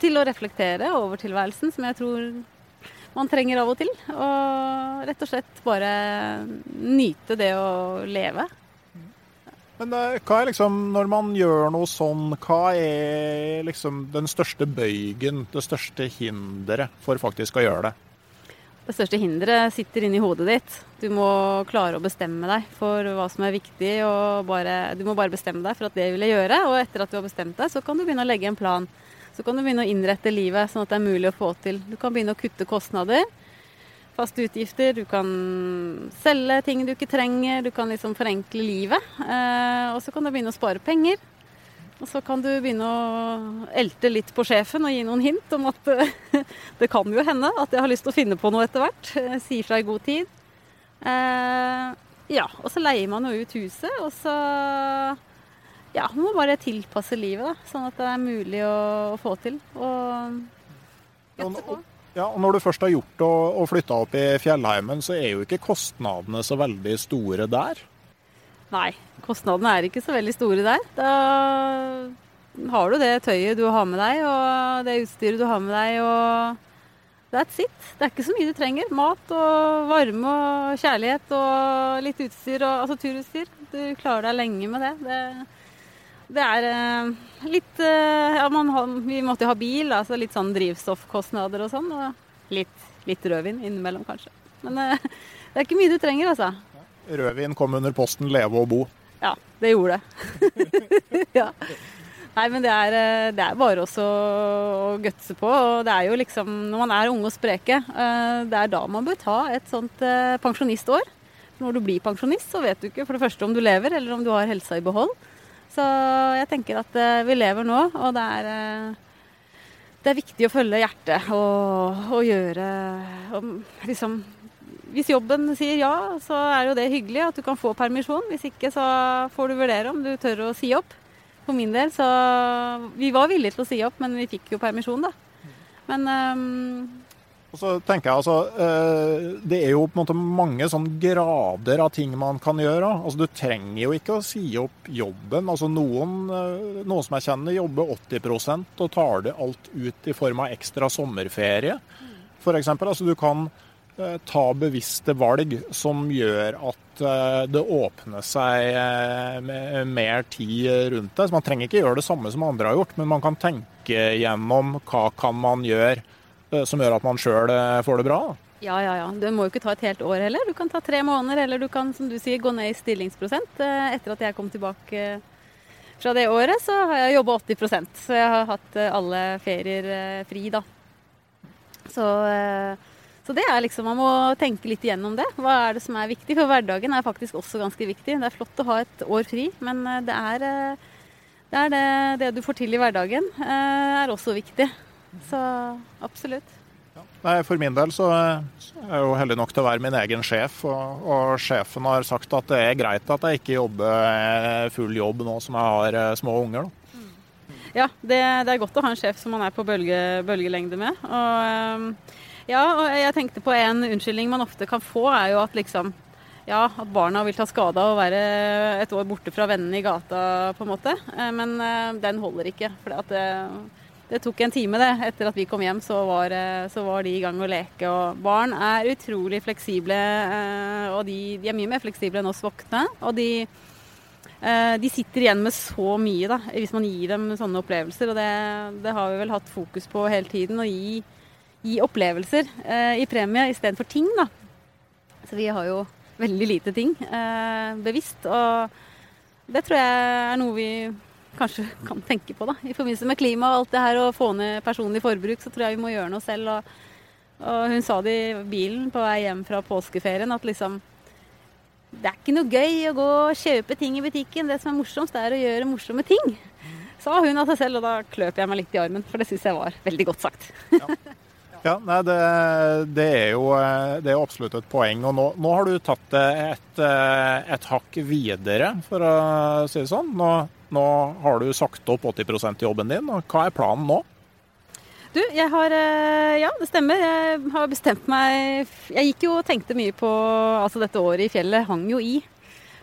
til å, reflektere over tilværelsen, som jeg tror man trenger av og til. Og rett og slett bare nyte det å leve. Men eh, hva er liksom, når man gjør noe sånn, hva er liksom den største bøygen, det største hinderet for faktisk å gjøre det? Det største hinderet sitter inni hodet ditt. Du må klare å bestemme deg for hva som er viktig. og bare, Du må bare bestemme deg for at det vil jeg gjøre. Og etter at du har bestemt deg, så kan du begynne å legge en plan. Så kan du begynne å innrette livet sånn at det er mulig å få til. Du kan begynne å kutte kostnader, faste utgifter. Du kan selge ting du ikke trenger. Du kan liksom forenkle livet. Eh, og så kan du begynne å spare penger. Og så kan du begynne å elte litt på sjefen og gi noen hint om at [laughs] det kan jo hende at jeg har lyst til å finne på noe etter hvert. Si fra i god tid. Eh, ja, og så leier man jo ut huset, og så ja, man må bare tilpasse livet, da, sånn at det er mulig å, å få til. Og gjette på. Ja, og Når du først har gjort og, og flytta opp i fjellheimen, så er jo ikke kostnadene så veldig store der? Nei, kostnadene er ikke så veldig store der. Da har du det tøyet du har med deg, og det utstyret du har med deg, og that's it. Det er ikke så mye du trenger. Mat og varme og kjærlighet og litt utstyr, og, altså turutstyr. Du klarer deg lenge med det. Det, det er eh, litt eh, Ja, har, vi måtte jo ha bil, altså litt sånn drivstoffkostnader og sånn. Og litt, litt rødvin innimellom, kanskje. Men eh, [laughs] det er ikke mye du trenger, altså. Rødvin kom under posten leve og bo. Ja, det gjorde det. [laughs] ja. Nei, men det er, eh, det er bare også å gutse på. Og det er jo liksom, når man er unge og spreke, eh, det er da man bør ta et sånt eh, pensjonistår. Når du blir pensjonist, så vet du ikke for det første om du lever, eller om du har helsa i behold. Så jeg tenker at vi lever nå, og det er, det er viktig å følge hjertet og, og gjøre og liksom hvis jobben sier ja, så er jo det hyggelig at du kan få permisjon. Hvis ikke så får du vurdere om du tør å si opp. For min del så Vi var villige til å si opp, men vi fikk jo permisjon, da. Men um, og så tenker jeg altså, eh, Det er jo på en måte mange sånn grader av ting man kan gjøre. Altså Du trenger jo ikke å si opp jobben. Altså Noen, eh, noen som jeg kjenner, jobber 80% og tar det alt ut i form av ekstra sommerferie. Eksempel, altså Du kan ta bevisste valg som gjør at eh, det åpner seg eh, mer tid rundt det. Så Man trenger ikke gjøre det samme som andre har gjort, men man kan tenke gjennom hva kan man gjøre som gjør at man sjøl får det bra. Ja, ja, ja. Du må jo ikke ta et helt år heller. Du kan ta tre måneder, eller du kan som du sier, gå ned i stillingsprosent. Etter at jeg kom tilbake fra det året, så har jeg jobba 80% Så jeg har hatt alle ferier fri, da. Så så det er liksom, man må tenke litt igjennom det. Hva er det som er viktig? For hverdagen er faktisk også ganske viktig. Det er flott å ha et år fri, men eh, det er eh, det, er det, det du får til i hverdagen, eh, er også viktig. Så absolutt. Nei, For min del så er jeg jo heldig nok til å være min egen sjef, og, og, sjefen har sagt at det er greit at jeg ikke jobber full jobb nå som jeg har små unger. Da. Ja, det, det, er godt å ha en sjef som man er på bølge, bølgelengde med. Og ja, og jeg tenkte på en unnskyldning man ofte kan få, er jo at liksom ja, at barna vil ta skade av å være et år borte fra vennene i gata, på en måte. Eh, men eh, den holder ikke. For det, det, tok en time, det. Etter at vi kom hjem, så var, eh, så var, de i gang å leke. Og barn er utrolig fleksible, og de, de er mye mer fleksible enn oss voksne. Og de, de sitter igjen med så mye, da, hvis man gir dem sånne opplevelser. Og det, det har vi vel hatt fokus på hele tiden. å gi gi opplevelser eh, i premie istedenfor ting, da. Så vi har jo veldig lite ting eh, bevisst. Og det tror jeg er noe vi kanskje kan tenke på, da. I forbindelse med klima og alt det her og få ned personlig forbruk, så tror jeg vi må gjøre noe selv. Og, og hun sa det i bilen på vei hjem fra påskeferien, at liksom det er ikke noe gøy å gå og kjøpe ting i butikken. Det som er morsomst, er å gjøre morsomme ting. Sa hun av seg selv, og da kløp jeg meg litt i armen, for det syns jeg var veldig godt sagt. Ja. Ja, nei, det, det, er jo det er absolutt et poeng. Og nå, nå har du tatt det et, et, hakk videre, for å si det sånn. Nå, nå har du sagt opp 80% jobben din. og Hva er planen nå? Du, jeg har eh, Ja, det stemmer. Jeg har bestemt meg Jeg gikk jo og tenkte mye på Altså, dette året i fjellet hang jo i.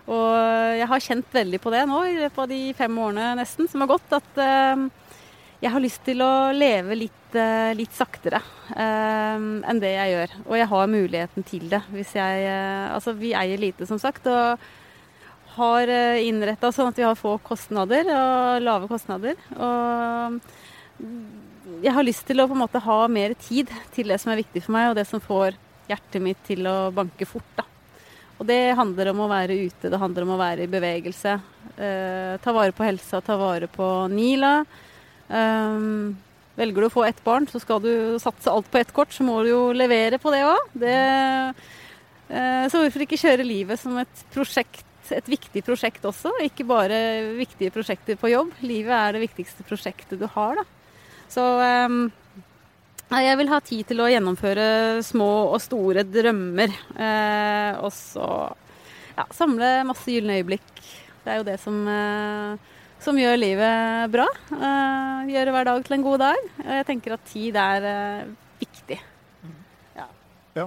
Og jeg har kjent veldig på det nå i løpet av de fem årene nesten som har gått, at jeg har lyst til å leve litt, uh, litt saktere uh, enn det jeg gjør. Og jeg har muligheten til det. Hvis jeg uh, Altså, vi eier lite, som sagt. Og har innretta sånn at vi har få kostnader og lave kostnader. Og jeg har lyst til å på en måte ha mer tid til det som er viktig for meg, og det som får hjertet mitt til å banke fort. da. Og det handler om å være ute, det handler om å være i bevegelse. ta vare på helsa, ta vare på Nila. Um, velger du å få ett barn, så skal du satse alt på ett kort, så må du jo levere på det òg. Uh, så hvorfor ikke kjøre livet som et prosjekt, et viktig prosjekt også? Ikke bare viktige prosjekter på jobb. Livet er det viktigste prosjektet du har, da. Så um, jeg vil ha tid til å gjennomføre små og store drømmer. Eh, og så ja, samle masse gylne øyeblikk. Det er jo det som uh, som gjør livet bra. Uh, gjør hver dag til en god dag. Og jeg tenker at tid er uh, viktig. Ja. ja.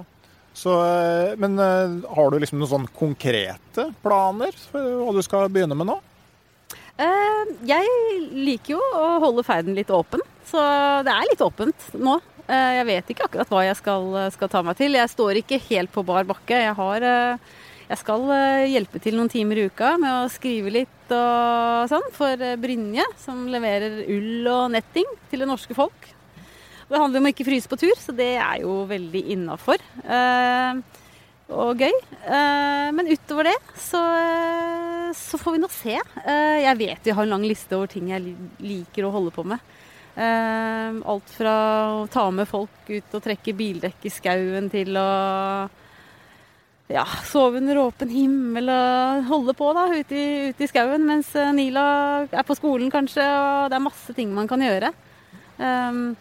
Så, uh, men har du liksom noen sånn konkrete planer for hva du skal begynne med nå? jeg liker jo å holde ferden litt åpen, så det er litt åpent nå. jeg vet ikke akkurat hva jeg skal, skal, ta meg til. Jeg står ikke helt på bar bakke. Jeg har jeg skal eh, hjelpe til noen timer i uka med å skrive litt og sånn for eh, Brynje, som leverer ull og netting til det norske folk. Det handler om å ikke fryse på tur, så det er jo veldig innafor. Eh, og gøy. Men utover det så, så får vi nå se. Jeg vet vi har en lang liste over ting jeg liker å holde på med. alt fra å ta med folk ut og trekke bildekk i skauen til å ja, sove under åpen himmel og holde på da, ute i, ute i skauen mens Nila er på skolen kanskje. Og det er masse ting man kan gjøre. Um,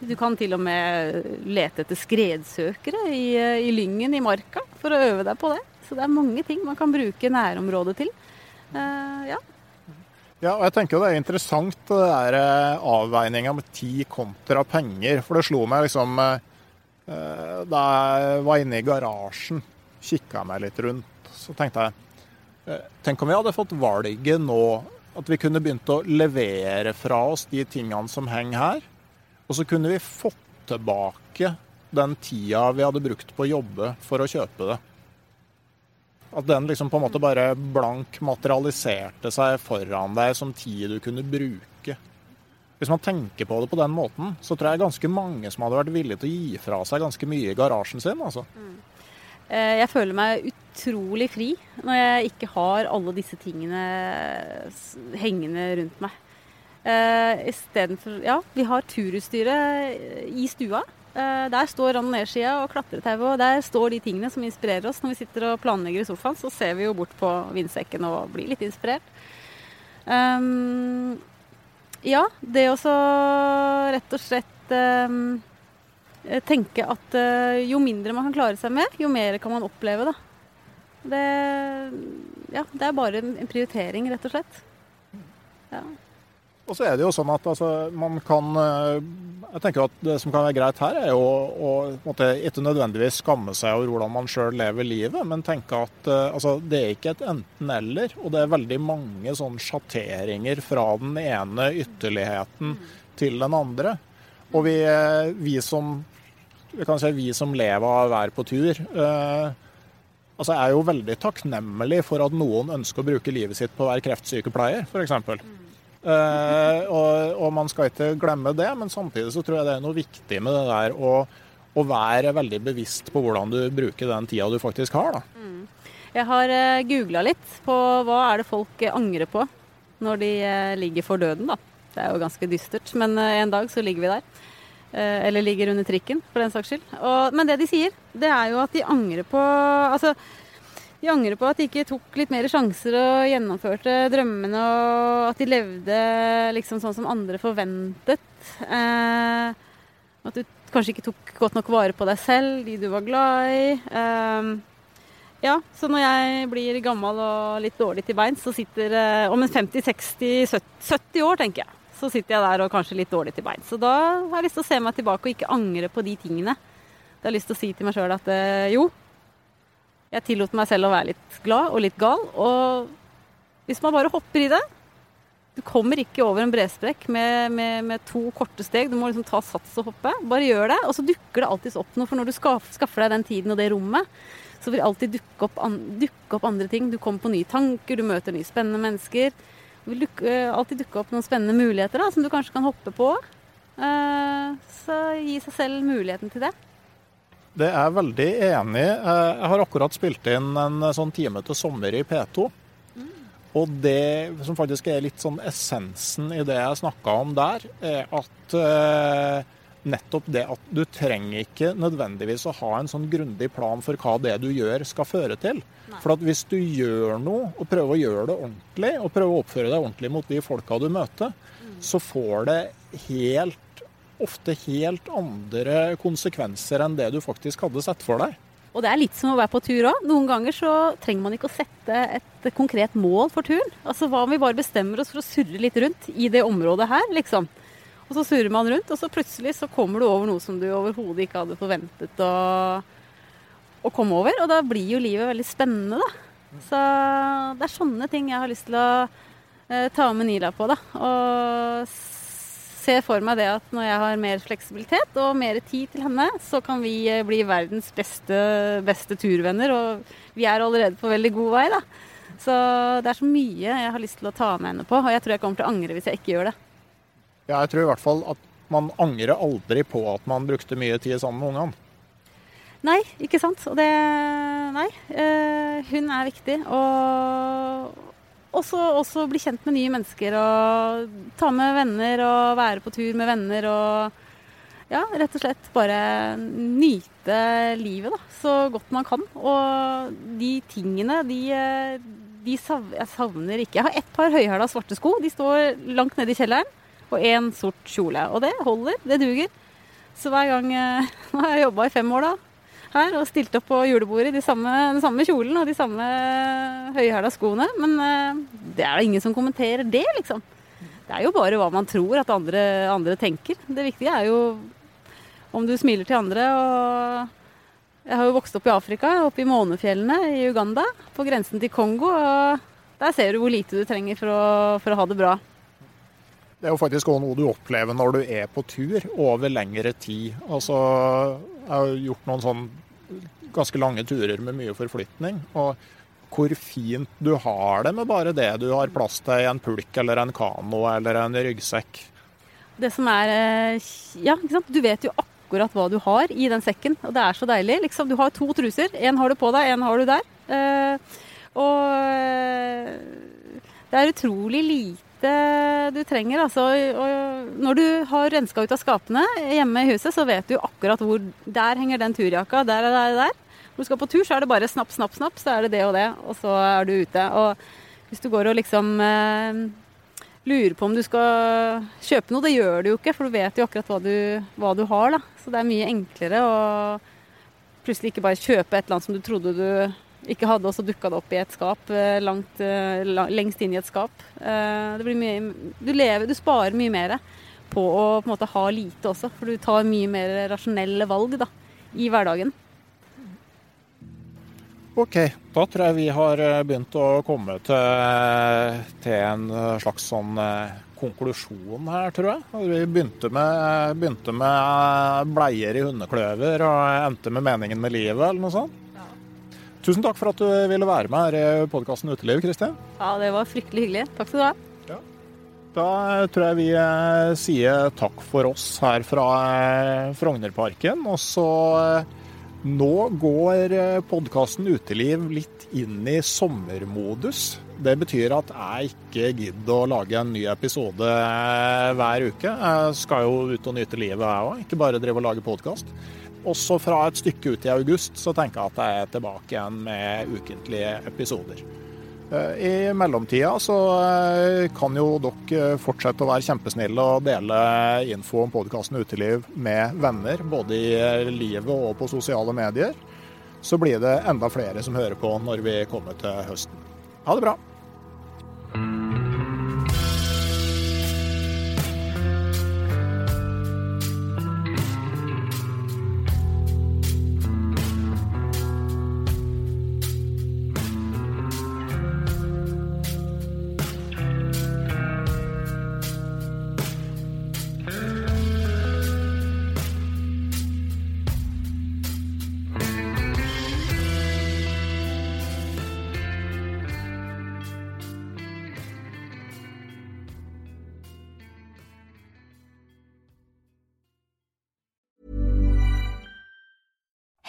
du kan til og med lete etter skredsøkere i, i, lyngen i marka for å øve deg på det. Så det er mange ting man kan bruke nærområdet til. Uh, ja. ja, og jeg tenker det er interessant det der eh, avveininga med tid kontra penger. For det slo meg liksom da jeg var inne i garasjen, kikka meg litt rundt, så tenkte jeg Tenk om vi hadde fått valget nå, at vi kunne begynt å levere fra oss de tingene som henger her og så kunne vi fått tilbake den tida vi hadde brukt på å jobbe for å kjøpe det. At den liksom på en måte bare blank materialiserte seg foran deg som tid du kunne bruke. Hvis man tenker på det på den måten, så tror jeg ganske mange som hadde vært villige til å gi fra seg ganske mye i garasjen sin. altså. Mm. Jeg føler meg utrolig fri når jeg ikke har alle disse tingene hengende rundt meg. Uh, Istedenfor Ja, vi har turutstyret i stua. Uh, der står rann- og nedsida og klatretauet, og der står de tingene som inspirerer oss. Når vi sitter og planlegger i sofaen, så ser vi jo bort på vindsekken og blir litt inspirert. Um, ja, det også rett og slett um, tenke at uh, jo mindre man kan klare seg med, jo mer kan man oppleve, da. Det, ja, det er bare en prioritering, rett og slett. Ja. Og så er det jo sånn at altså, man kan eh, Jeg tenker at det som kan være greit her, er jo å måte, ikke nødvendigvis skamme seg over hvordan man sjøl lever livet, men tenke at altså, det er ikke et enten-eller. Og det er veldig mange sånne sjatteringer fra den ene ytterligheten til den andre. Og vi, eh, vi som si vi som lever av å være på tur, eh, altså er jo veldig takknemlig for at noen ønsker å bruke livet sitt på å være kreftsykepleier, f.eks. Eh, og, og, man skal ikke glemme det, men samtidig så tror jeg det er noe viktig med det der å, å være veldig bevisst på hvordan du bruker den tida du faktisk har. Da. Mm. Jeg har eh, googla litt på hva er det folk angrer på når de uh, ligger for døden, da. Det er jo ganske dystert, men uh, en dag så ligger vi der. eller ligger under trikken, for den saks skyld. Og, men det de sier, det er jo at de angrer på Altså de angrer på at de ikke tok litt mer sjanser og gjennomførte drømmene, og at de levde liksom sånn som andre forventet. Eh, at du kanskje ikke tok godt nok vare på deg selv, de du var glad i. Eh, ja, så når jeg blir gammel og litt dårlig til beins, så sitter eh, om en 50-60-70 år, tenker jeg, så sitter jeg der og kanskje litt dårlig til beins. Så da har jeg lyst til å se meg tilbake og ikke angre på de tingene. Da har jeg lyst til å si til meg sjøl at eh, jo, jeg tillot meg selv å være litt glad og litt gal. Og hvis man bare hopper i det Du kommer ikke over en bresprekk med, med, med, to korte steg. Du må liksom ta sats og hoppe. Bare gjør det. Og så dukker det alltid opp noe. For når du skaffer deg den tiden og det rommet, så vil det alltid dukke opp, dukke opp andre ting. Du kommer på nye tanker, du møter nye spennende mennesker. Vil dukke, alltid dukke opp noen spennende muligheter da, som du kanskje kan hoppe på. Uh, så gi seg selv muligheten til det. Det er jeg veldig enig i. Jeg har akkurat spilt inn en eh, sånn time til sommer i P2. Mm. Og det som faktisk er litt sånn essensen i det jeg snakka om der, er at eh, nettopp det at du trenger ikke nødvendigvis å ha en sånn grundig plan for hva det du gjør skal føre til. Nei. For at hvis du gjør noe og prøver å gjøre det ordentlig, og prøver å oppføre deg ordentlig mot de folka du møter, mm. så får det helt ofte helt andre konsekvenser enn det du faktisk hadde sett for deg. Og det er litt som å være på tur òg. Noen ganger så trenger man ikke å sette et konkret mål for turen. Altså hva om vi bare bestemmer oss for å surre litt rundt i det området her, liksom. Og så surrer man rundt, og så plutselig så kommer du over noe som du overhodet ikke hadde forventet å, å komme over. Og da blir jo livet veldig spennende, da. Så det er sånne ting jeg har lyst til å eh, ta med Nila på, da. Og ser for meg det at når jeg har mer fleksibilitet og mer tid til henne, så kan vi eh, bli verdens beste, beste turvenner. Og vi er allerede på veldig god vei, da. Så det er så mye jeg har lyst til å ta med henne på. Og jeg tror jeg kommer til å angre hvis jeg ikke gjør det. Jeg tror i hvert fall at man angrer aldri på at man brukte mye tid sammen med ungene. Nei, ikke sant. Og det Nei. Eh, hun er viktig. Og også, også bli kjent med nye mennesker og ta med venner og være på tur med venner og ja, rett og slett bare nyte livet da, så godt man kan. Og de tingene, de, de sav jeg savner ikke. Jeg har ett par høyhæla svarte sko. De står langt nede i kjelleren. Og én sort kjole. Og det holder. Det duger. Så hver gang [laughs] Nå har jeg jobba i fem år, da her og stilt opp på julebordet i de samme, den samme kjolen og de samme høyhæla skoene. Men uh, det er da ingen som kommenterer det, liksom. Det er jo bare hva man tror at andre, andre tenker. Det viktige er jo om du smiler til andre. og Jeg har jo vokst opp i Afrika, oppe i Månefjellene i Uganda, på grensen til Kongo. og Der ser du hvor lite du trenger for å, for å ha det bra. Det er jo faktisk også noe du opplever når du er på tur over lengre tid. Altså, jeg har gjort noen sånn ganske lange turer med mye forflytning. Og hvor fint du har det med bare det du har plass til i en pulk eller en kano eller en ryggsekk. Det som er eh, Ja, ikke sant. Du vet jo akkurat hva du har i den sekken, og det er så deilig. Liksom, du har to truser. Én har du på deg, én har du der. Eh, og eh, det er utrolig lite du trenger. Altså, når du har renska ut av skapene hjemme i huset, så vet du akkurat hvor Der henger den turjakka, der og der der. Når du skal på tur, så er det bare snapp, snapp, snapp, så er det det og det, og så er du ute. Og hvis du går og liksom eh, lurer på om du skal kjøpe noe, det gjør du jo ikke, for du vet jo akkurat hva du, hva du har, da. Så det er mye enklere å plutselig ikke bare kjøpe et eller annet som du trodde du ikke hadde, og så dukka det opp i et skap eh, langt, eh, lengst inn i et skap. Eh, mye, du, lever, du sparer mye mer på å på måte ha lite også, for du tar mye mer rasjonelle valg da, i hverdagen. Ok, da tror jeg vi har begynt å komme til, til en slags sånn konklusjon her, tror jeg. Vi begynte med, begynte med bleier i hundekløver og endte med meningen med livet, eller noe sånt. Tusen takk for at du ville være med her i podkasten Uteliv, Kristin. Ja, det var fryktelig hyggelig. Takk skal du ha. Ja. Da tror jeg vi eh, sier takk for oss her fra eh, Frognerparken. Og så eh, nå går podkasten Uteliv litt inn i sommermodus. Det betyr at jeg ikke gidder å lage en ny episode hver uke. Jeg skal jo ut og nyte livet, jeg òg, ikke bare drive og lage podkast. Også fra et stykke ut i august så tenker jeg at jeg er tilbake igjen med ukentlige episoder. Eh, I mellomtida så eh, kan jo dere fortsette å være kjempesnille og dele info om podkasten Uteliv med venner, både i livet og på sosiale medier. Så blir det enda flere som hører på når vi kommer til høsten. Ha det bra!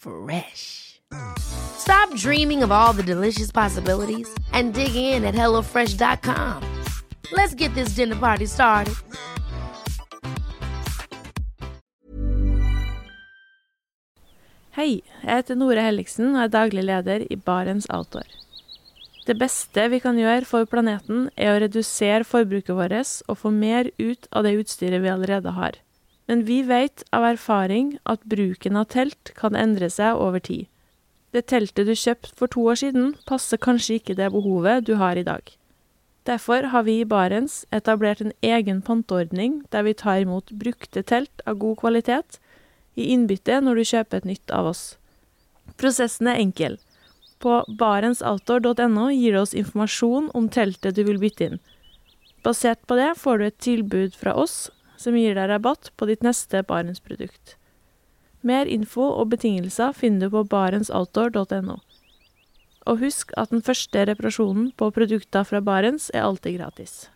Fresh. Stop dreaming of all the delicious possibilities and dig in at HelloFresh.com. Let's get this dinner party started. Hei, jeg heter Nore Helligsen og er daglig leder i Barents Outdoor. Det beste vi kan gjøre for planeten, er å redusere forbruket vårt og få mer ut av det utstyret vi allerede har. Men vi vet av erfaring at bruken av telt kan endre seg over tid. Det teltet du kjøpte for to år siden, passer kanskje ikke det behovet du har i dag. Derfor har vi i Barents etablert en egen panteordning der vi tar imot brukte telt av god kvalitet i innbytte når du kjøper et nytt av oss. Prosessen er enkel. På barentsoutdoor.no gir det oss informasjon om teltet du vil bytte inn. Basert på det får du et tilbud fra oss som gir deg rabatt på ditt neste Barentsprodukt. Mer info og betingelser finner du på barentsoutdoor.no. Og husk at den første reparasjonen på produkter fra Barents er alltid gratis.